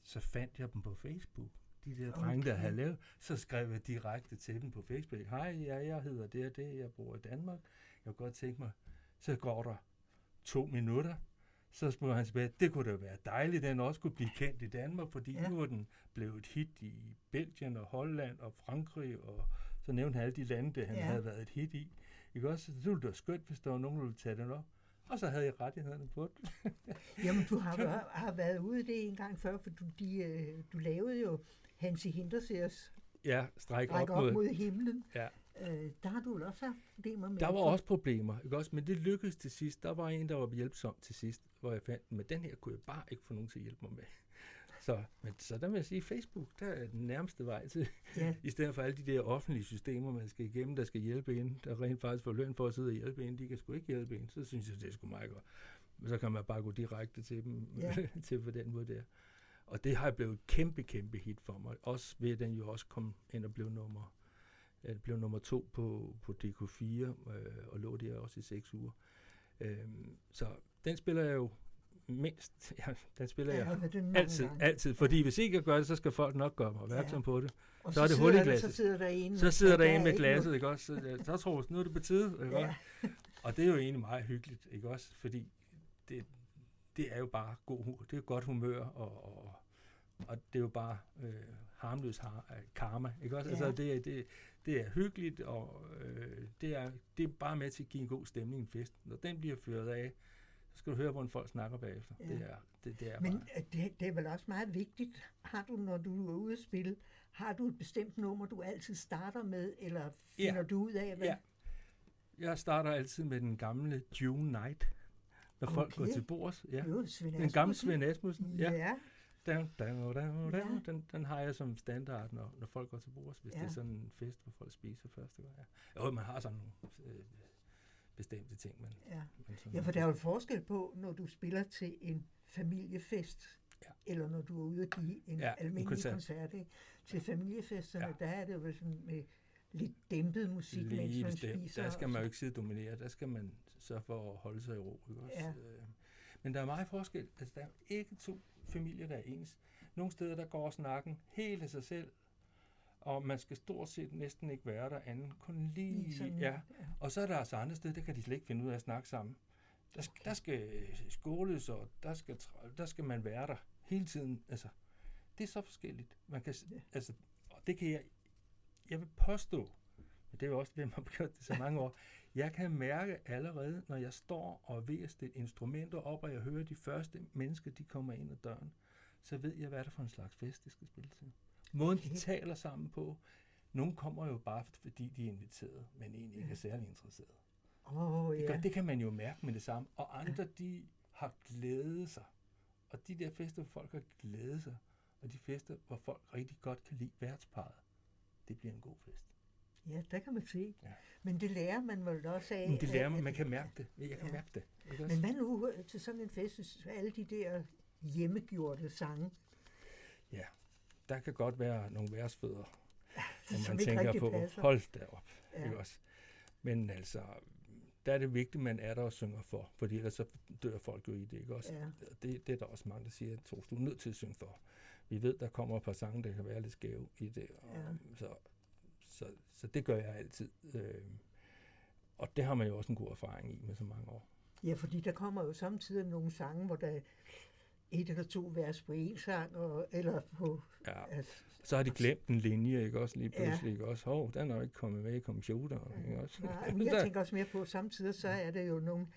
Så fandt jeg dem på Facebook. De der drenge, der Okay. havde lavet, så skrev jeg direkte til dem på Facebook. Hej, ja, jeg hedder det og det, jeg bor i Danmark. Jeg kunne godt tænke mig, så går der to minutter, så spurgte han tilbage, det kunne da være dejligt, at den også kunne blive kendt i Danmark, fordi ja. Nu er den blevet et hit i Belgien og Holland og Frankrig, og så nævnte han alle de lande, der han ja. Havde været et hit i. Ikke også? Så det ville da skønt, hvis der var nogen, der ville tage den op. Og så havde jeg rettighederne på den. Jamen, du har, har været ude det en gang før, for du, de, øh, du lavede jo Hansi Hintersers Ja, stræk op, Række mod. op mod himlen. Ja. Øh, der har du vel også haft problemer med Der var også problemer, ikke også? Men det lykkedes til sidst. Der var en, der var hjælpsom til sidst, hvor jeg fandt, men den her kunne jeg bare ikke få nogen til at hjælpe mig med. Så, men, så der vil jeg sige, Facebook, der er den nærmeste vej til, Ja, i stedet for alle de der offentlige systemer, man skal igennem, der skal hjælpe en, der rent faktisk får løn for at sidde og hjælpe en, de kan sgu ikke hjælpe en, så synes jeg, det er sgu meget godt. Men så kan man bare gå direkte til dem, Ja. til på den måde der. Og det har blevet et kæmpe, kæmpe hit for mig. Også ved at den jo også kom ind og blev nummer, ja, det blev nummer to på, på DK4, øh, og lå der også i seks uger. Øhm, så den spiller jeg jo mindst, ja, den spiller jeg jeg mange altid, gange. altid. Fordi hvis ikke jeg gør det, så skal folk nok gøre mig opmærksom Ja. på det. Og så er det hul i der- glasset. Så sidder der en, Så sidder der en er med glasset, ikke også? Så, øh, så tror jeg, nu er det på tide, ikke Ja. også? Og det er jo egentlig meget hyggeligt, ikke også? Fordi det, det er jo bare god det er godt humør, og, og, og det er jo bare øh, harmløs har, øh, karma, ikke også? Ja. Altså, det, det, det er hyggeligt, og øh, det, er, det er bare med til at give en god stemning i en fest. Når den bliver ført af, så skal du høre, hvordan folk snakker bagefter. Ja. Det er, det, det er Men bare... øh, det, det er vel også meget vigtigt. Har du, når du er ude at spille, har du et bestemt nummer, du altid starter med, eller finder Ja. du ud af, hvad? Ja. Jeg starter altid med den gamle June Night, når okay. folk går til bords. Ja. Jo, Svend Den gamle Asmussen. Svend Asmussen. Ja. Ja. Down, down, down, Ja. down. Den, den har jeg som standard, når, når folk går til bords, hvis ja. Ja. det er sådan en fest, hvor folk spiser første gang. Ja. Jo, man har sådan nogle øh, bestemte ting, men, ja. sådan Ja, for der er jo forskel på, når du spiller til en familiefest, Ja. eller når du er ude og give en Ja, ja, en almindelig koncert. koncert. ikke? Til familiefesterne, Ja. ja. der er det jo sådan med lidt dæmpet musik, mens lige man bestemt. spiser. Der skal man jo ikke sidde og dominere, der skal man sørge for at holde sig i ro. Ikke også? Ja. Øh, Men der er meget forskel. Altså, der er ikke to familier, der er ens. Nogle steder, der går snakken helt af sig selv, og man skal stort set næsten ikke være der anden, kun lige, Lige sådan, ja. ja. Og så er der altså andre steder, der kan de slet ikke finde ud af at snakke sammen. Der, okay. der skal øh, skåles, og der skal, der skal man være der hele tiden. Altså, det er så forskelligt. Man kan, Ja. altså, og det kan jeg, jeg vil påstå, men det er jo også, hvem har gjort det så mange år, jeg kan mærke allerede, når jeg står og er stille instrumenter op, og jeg hører de første mennesker, de kommer ind ad døren, så ved jeg, hvad er det for en slags fest, det skal spille til. Måden, de Okay. taler sammen på. Nogle kommer jo bare, fordi de er inviteret, men egentlig ikke er særlig interesseret. Oh, Det, ja. gør, det kan man jo mærke med det samme. Og andre, de har glædet sig. Og de der fester, hvor folk har glædet sig, og de fester, hvor folk rigtig godt kan lide værtsparet, det bliver en god fest. Ja, der kan man se. Ja. Men det lærer man vel også af. Men det lærer man, man kan mærke det. Jeg kan Ja. mærke det. Ikke Men hvad nu øh, til sådan en fest, alle de der hjemmegjorte sange, Ja, der kan godt være nogle værsfødder, hvor som man tænker på, passer. hold da op. Ja. Ikke også? Men altså, der er det vigtigt, man er der og synger for, fordi ellers så dør folk jo i det, ikke også? Ja. Det, det er der også mange, der siger, at du er nødt til at synge for. Vi ved, der kommer et par sange, der kan være lidt skæve i det, og, Ja. så, så, så det gør jeg altid. Øh, og det har man jo også en god erfaring i med så mange år. Ja, fordi der kommer jo samtidig nogle sange, hvor der et eller to vers på en sang, og, eller på... Ja. Altså, Så har de glemt en linje, ikke også lige Ja. pludselig, ikke også? Hov, den er jo ikke kommet med i computeren, ikke også? nej, men jeg tænker også mere på, samtidig så er det jo nogle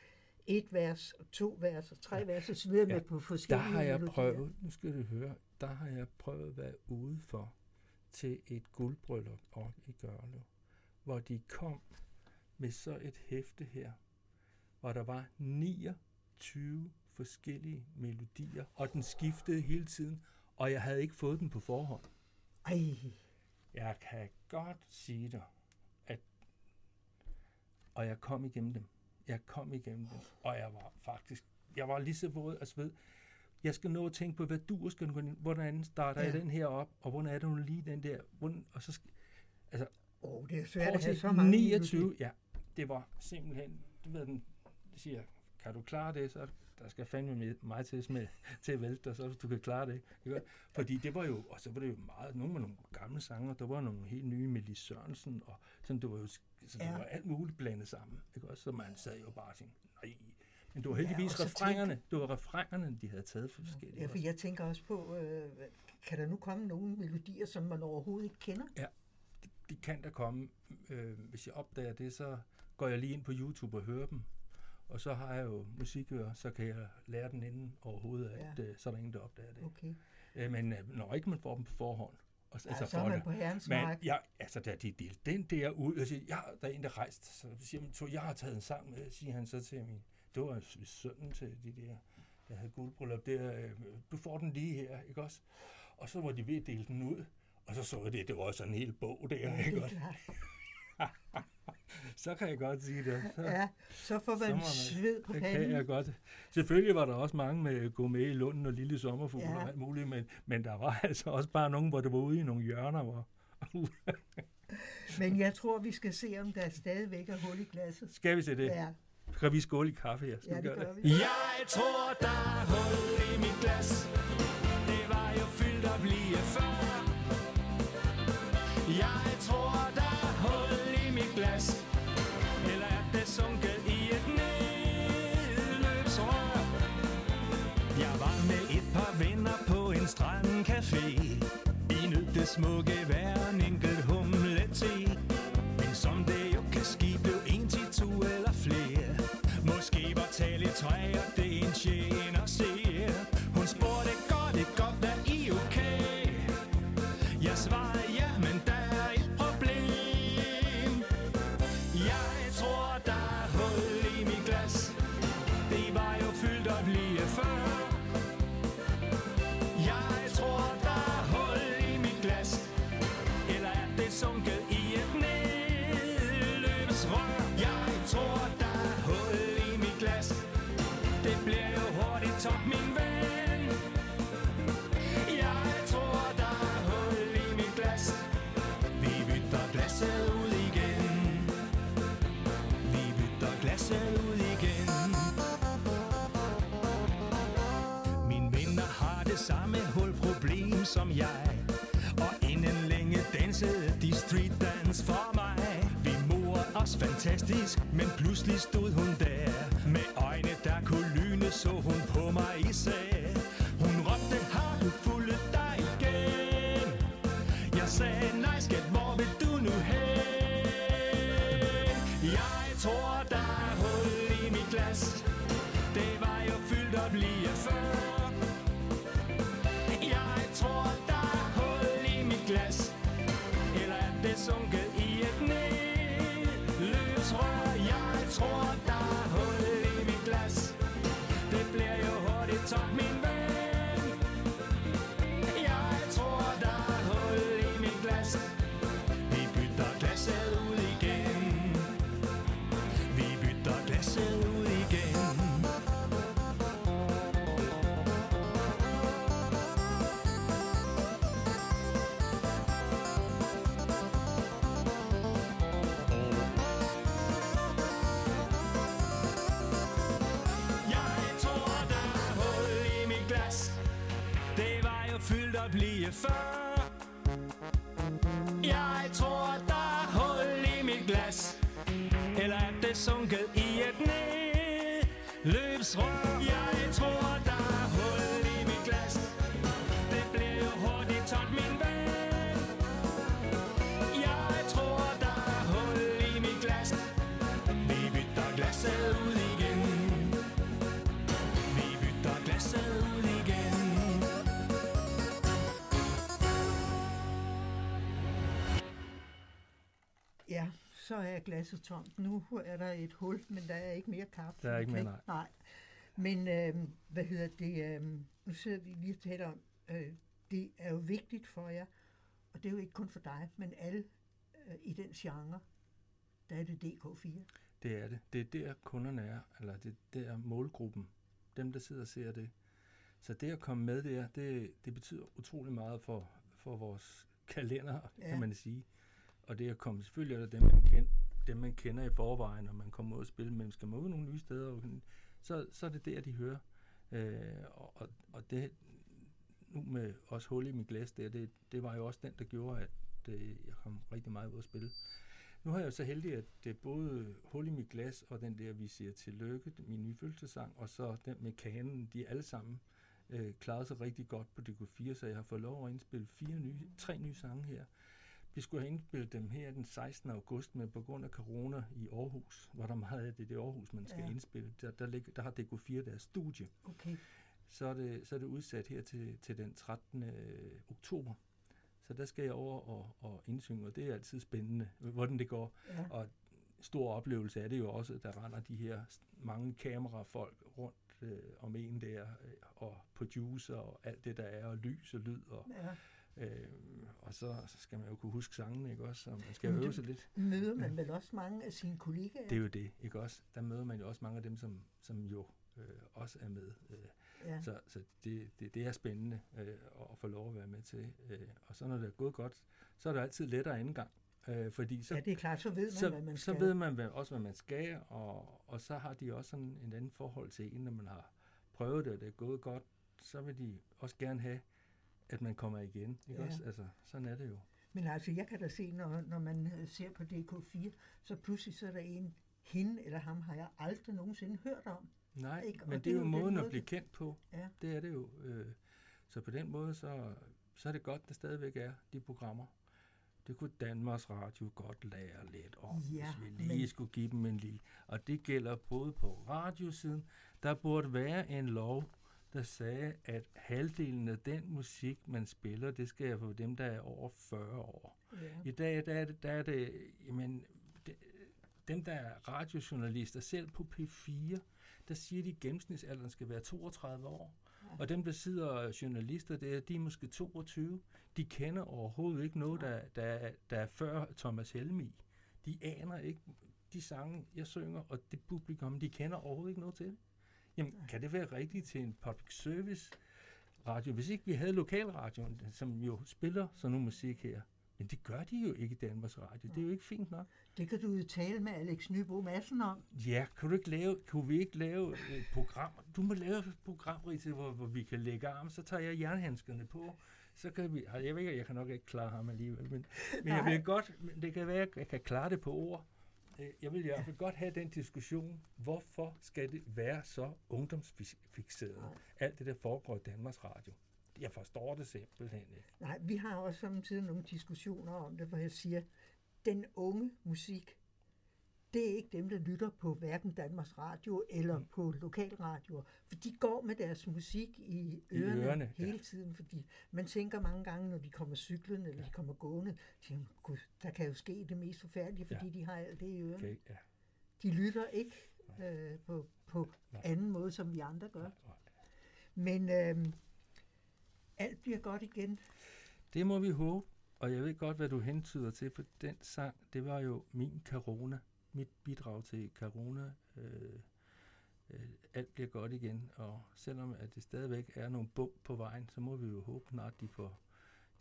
et vers, og to vers, og tre vers, og så videre Ja, med på Der forskellige har jeg melodier. prøvet, nu skal du høre, der har jeg prøvet at være ude for til et guldbryllup op i Gørlev, hvor de kom med så et hæfte her, hvor der var 29 forskellige melodier, og den skiftede hele tiden, og jeg havde ikke fået den på forhånd. Ej, Jeg kan godt sige dig, at... Og jeg kom igennem dem. Jeg kom igennem dem, og jeg var faktisk... Jeg var lige så våd af sved. Jeg skal nå at tænke på, hvad du skal Hvordan starter ja. Jeg den her op, og hvordan er det nu lige den der... Hvordan, og så skal, altså, åh, det er svært at have så mange 29, melodier. ja, det var simpelthen... Du ved, den siger, kan du klare det, så der skal fandme med- mig til, med, til at vælte dig, så du kan klare det. Ikke? Fordi det var jo, og så var det jo meget, nogle med nogle gamle sanger, der var nogle helt nye med Lis Sørensen, og sådan, det var jo, så det Ja. var alt muligt blandet sammen. Ikke? Så man sad jo bare og tænkte, nej. Men det var Ja, heldigvis ja, refrængerne, det var refrængerne, de havde taget for forskellige. Ja, for jeg tænker også på, øh, kan der nu komme nogle melodier, som man overhovedet ikke kender? de kan der komme. Øh, hvis jeg opdager det, så går jeg lige ind på YouTube og hører dem. Og så har jeg jo musikører, så kan jeg lære den inden overhovedet, at Ja. øh, så er der ingen, der opdager det. Okay. Øh, men øh, når ikke man får dem på forhånd, og, Altså, ja, så er man på herrens men mark. jeg, altså, da de delte den der ud, og siger, ja, der er en, der rejste, så siger man, så jeg har taget en sang med, siger han så til min, det var sønnen til de der, der havde guldbryllup der, øh, du får den lige her, ikke også? Og så var de ved at dele den ud, og så så jeg det, det var sådan en hel bog der, Ja, ikke også? Så kan jeg godt sige det. Så, Ja, så får så man må man- sved på det kan panden. jeg godt. Selvfølgelig var der også mange med gå med i Lunden og Lille Sommerfugl Ja. og alt muligt, men, men der var altså også bare nogen, hvor det var ude i nogle hjørner, hvor... Men jeg tror, vi skal se, om der stadigvæk er hul i glasset. Skal vi se det? Ja, Kan vi skåle i kaffe her? Skal ja det gør vi. Jeg tror, der er hul i mit glas. Det var jo fyldt op lige før. Jeg tror, der er hul i mit glas. Eller er det sunket i et nedløbsrør? Jeg var med et par venner på en strandcafé. Vi nød det smukke vejr, street for mig Vi morede os fantastisk, men pludselig stod hun der. Med øjne der kunne lyne, så hun på mig i sag Hun råbte, har du fuldet dig igen? Jeg sagde, nej skat, hvor vil du nu hen? Jeg tror, der er hul i mit glas. Det var jo fyldt op lige før. Blive før. Jeg tror, der er hul i mit glas Eller er det sunket i et nedløbsrør så er glasset tomt. Nu er der et hul, men der er ikke mere kaffe. Der er ikke mere, kan nej. Men øh, hvad hedder det? Øh, nu sidder vi lige og taler om, øh, det er jo vigtigt for jer, og det er jo ikke kun for dig, men alle øh, i den genre, der er det DK4. Det er det. Det er der kunderne er, eller det er der målgruppen. Dem, der sidder og ser det. Så det at komme med der, det, det betyder utrolig meget for, for vores kalender. Ja. kan man sige. Og det at komme, selvfølgelig er der dem, man kender, dem, man kender i forvejen, når man kommer ud og spille, men skal man ud nogle nye steder, så, så er det der, de hører. Øh, og, og, det, nu med også hul i mit glas der, det, det var jo også den, der gjorde, at det, jeg kom rigtig meget ud at spille. Nu har jeg jo så heldig, at det er både Hul i mit glas og den der, vi siger tillykke, min nye og så den med kanen, de er alle sammen øh, klaret sig rigtig godt på DK4, så jeg har fået lov at indspille fire nye, tre nye sange her. Vi skulle have indspillet dem her den 16. august, men på grund af corona i Aarhus, hvor der er meget af det, det Aarhus, man skal Ja. indspille, der, der, ligger, der har DK4 deres studie Okay. så er det, så er det udsat her til, til den 13. oktober. Så der skal jeg over og, og indsynge, og det er altid spændende, hvordan det går. Ja. Og stor oplevelse er det jo også, at der render de her mange kamerafolk rundt øh, om en der, øh, og producer og alt det, der er, og lys og lyd. Og, ja. Øh, og så, så skal man jo kunne huske sangene, ikke også? Så man skal Men øve sig lidt. Møder man vel også mange af sine kollegaer? Det er jo det, ikke også? Der møder man jo også mange af dem, som, som jo øh, også er med. Øh, ja. Så, så det, det, det er spændende øh, at få lov at være med til. Øh, og så når det er gået godt, så er det altid lettere anden gang. Øh, fordi så, ja, det er klart, så ved man, så, hvad man så skal. ved man hvad, også, hvad man skal, og, og så har de også sådan en anden forhold til en, når man har prøvet det, og det er gået godt, så vil de også gerne have, at man kommer igen. Ikke Ja. også? Altså, sådan er det jo. Men altså, jeg kan da se, når, når man øh, ser på DK4, så pludselig så er der en, hende eller ham har jeg aldrig nogensinde hørt om. Nej, Ikke? Og men det det er jo jo den måden måde, at blive kendt på. Ja. Det er det jo. Øh, så på den måde, så, så er det godt, der stadigvæk er de programmer. Det kunne Danmarks Radio godt lære lidt om, Ja, hvis vi lige men- skulle give dem en lille. Og det gælder både på radiosiden. Der burde være en lov, der sagde, at halvdelen af den musik, man spiller, det skal være for dem, der er over 40 år. Ja. I dag der er det, der er det jamen, det, dem, der er radiojournalister, selv på P4, der siger de, at gennemsnitsalderen skal være 32 år. Og dem, der sidder journalister der, de er måske 22. De kender overhovedet ikke noget, der, der, er- der er før Thomas Helmi. De aner ikke de sange, jeg synger, og det publikum, de kender overhovedet ikke noget til det. Jamen, kan det være rigtigt til en public service radio, hvis ikke vi havde lokalradioen, som jo spiller sådan noget musik her? Men det gør de jo ikke i Danmarks Radio. Det er jo ikke fint nok. Det kan du jo tale med Alex Nybo Madsen om. Ja, kunne, du ikke lave, kunne vi ikke lave et program? Du må lave et program, Rita, hvor, hvor vi kan lægge arm, så tager jeg jernhandskerne på. Så kan vi, jeg ved ikke, jeg kan nok ikke klare ham alligevel, men, men jeg vil godt, men det kan være, at jeg kan klare det på ord. Øh, Jeg vil i hvert fald godt have den diskussion, hvorfor skal det være så ungdomsfixeret, alt det, der foregår i Danmarks Radio. Jeg forstår det simpelthen ikke. Nej, vi har også samtidig nogle diskussioner om det, hvor jeg siger, den unge musik, det er ikke dem, der lytter på hverken Danmarks Radio eller mm. på lokalradioer, for de går med deres musik i ørerne, I ørerne, ja. hele tiden, fordi man tænker mange gange, når de kommer cyklende eller ja. de kommer gående, tænker, Gud, der kan jo ske det mest forfærdelige, fordi ja. de har alt det i ørerne. Okay, ja. De lytter ikke øh, på, på Nej. anden måde, som vi andre gør. Nej, nej. Men øh, alt bliver godt igen. Det må vi håbe, og jeg ved godt, hvad du hentyder til, for den sang, det var jo min corona, mit bidrag til corona. Øh, øh, alt bliver godt igen, og selvom at det stadigvæk er nogle bump på vejen, så må vi jo håbe snart, de får,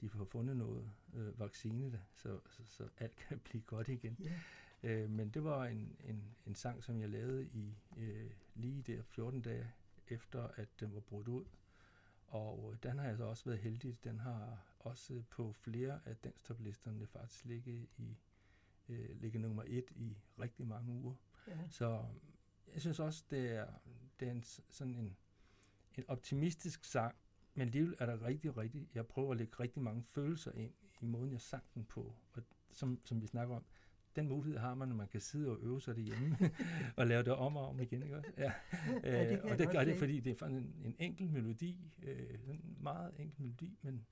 de får fundet noget øh, vaccine, der, så, så, så alt kan blive godt igen. Ja. Øh, men det var en, en, en sang, som jeg lavede i øh, lige der 14 dage efter, at den var brudt ud. Og den har jeg så også været heldig. Den har også på flere af danstoplisterne faktisk ligget, i, øh, ligget nummer et i rigtig mange uger. Ja. Så jeg synes også, det er, det er en, sådan en, en optimistisk sang, men alligevel er der rigtig, rigtig, jeg prøver at lægge rigtig mange følelser ind i måden, jeg sang den på. Og som, som vi snakker om, den mulighed har man, at man kan sidde og øve sig derhjemme og lave det om og om igen. Ikke også? Ja. Ja, det øh, og det gør det, fordi det er en, en enkel melodi, øh, en meget enkel melodi, men,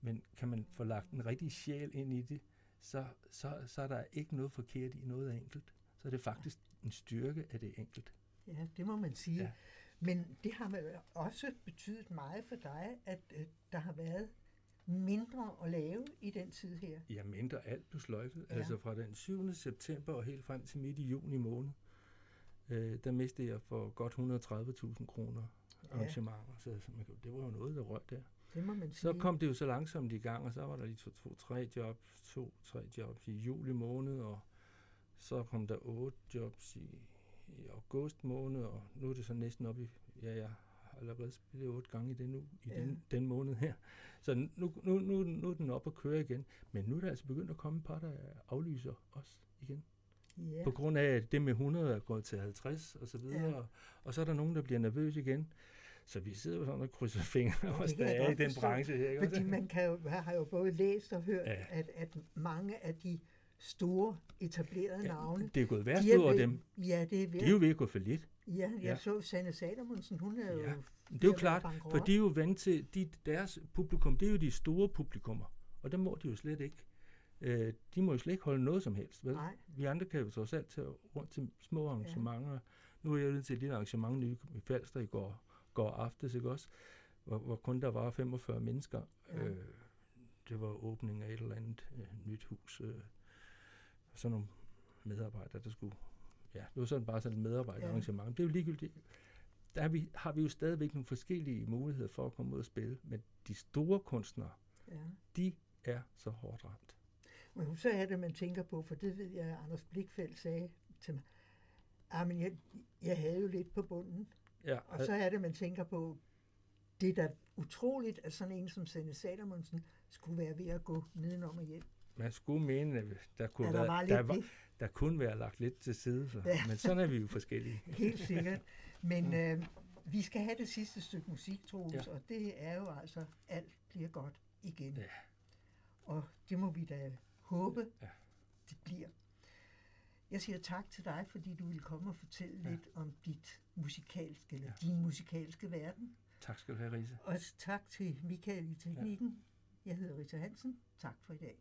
men kan man få lagt en rigtig sjæl ind i det, så, så, så er der ikke noget forkert i noget enkelt. Så er det faktisk en styrke, at det enkelt. Ja, det må man sige. Ja. Ja. Men det har vel også betydet meget for dig, at øh, der har været mindre at lave i den tid her. Ja, mindre alt blev sløjfet. Ja. Ja. Altså fra den 7. september og helt frem til midt i juni måned, øh, der mistede jeg for godt 130.000 kroner Ja. arrangementer. Så, så man, det var jo noget, der røg der. Det må man Så sige. kom det jo så langsomt i gang, og så var der lige to, to tre jobs, to, tre jobs i juli måned, og så kom der otte jobs i, i august måned, og nu er det så næsten op i, ja, jeg har allerede spillet otte gange i den, uge, i Ja. den, den måned her. Så nu, nu, nu, nu er den op at køre igen, men nu er der altså begyndt at komme et par, der aflyser os igen. ja. På grund af, at det med 100 er gået til 50 og så videre, ja. og så er der nogen, der bliver nervøs igen. Så vi sidder jo sådan og krydser fingre, Ja, ja, er i den forstå, branche her. Ikke Fordi man kan jo, har jo både læst og hørt, ja. Ja. at, at mange af de store etablerede navne, det er gået værst de ud over dem. Ja, det er ved. De er jo ved at gå for lidt. Ja, jeg Ja. så Sanne Salomonsen, hun er jo... Ja. ved Det er jo klart, for de er jo vant til, de, deres publikum, det er jo de store publikummer, og det må de jo slet ikke. Øh, de må jo slet ikke holde noget som helst. Vel? Nej. Vi andre kan jo trods alt tage rundt til små arrangementer. Ja. Nu er jeg ude til et lille arrangement i Falster i går, går aftes, ikke også? Hvor, hvor kun der var 45 mennesker. Ja. Øh, det var åbning af et eller andet øh, nyt hus. Øh, sådan nogle medarbejdere, der skulle... Ja, det var sådan bare sådan et medarbejderarrangement. Ja. Det er jo ligegyldigt. Der har vi, har vi jo stadigvæk nogle forskellige muligheder for at komme ud og spille, men de store kunstnere, Ja. de er så hårdt ramt. Men så er det, man tænker på, for det ved jeg, at Anders Blikfeldt sagde til mig. Ah, men jeg, jeg havde jo lidt på bunden. Ja, Og så er det, man tænker på, det er da utroligt, at sådan en som Sanne Salomonsen skulle være ved at gå nedenom og hjem. man skulle mene, at der kunne, Ja, der være, der, var, der kunne være lagt lidt til side, så. Ja. Men sådan er vi jo forskellige. Helt sikkert. Men øh, vi skal have det sidste stykke musik, Troels, ja. Og det er jo altså, alt bliver godt igen. Ja. Og det må vi da håbe, Ja. det bliver. Jeg siger tak til dig, fordi du ville komme og fortælle. Ja. lidt om dit musikalske, eller Ja. din musikalske verden. Tak skal du have, Risa. Og tak til Michael i teknikken. Ja. Jeg hedder Rita Hansen. Tak for i dag.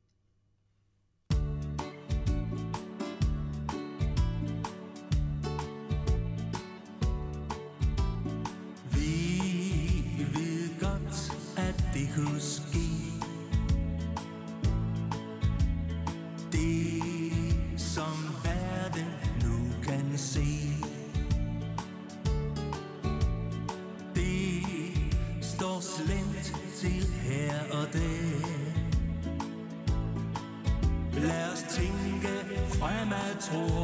Fremad,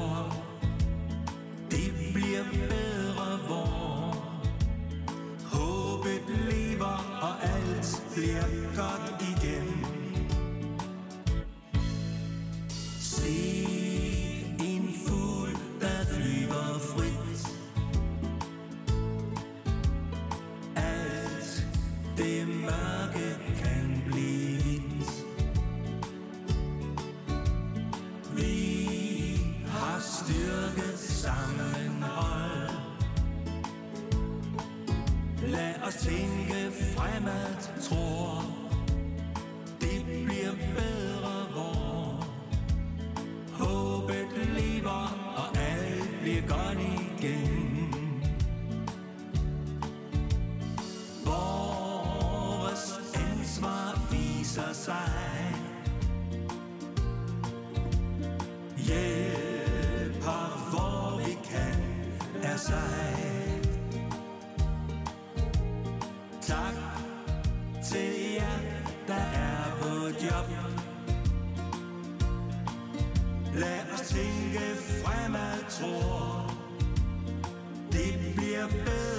Tak til jer, der er på job. Lad os tænke fremad, tror det bliver bedre,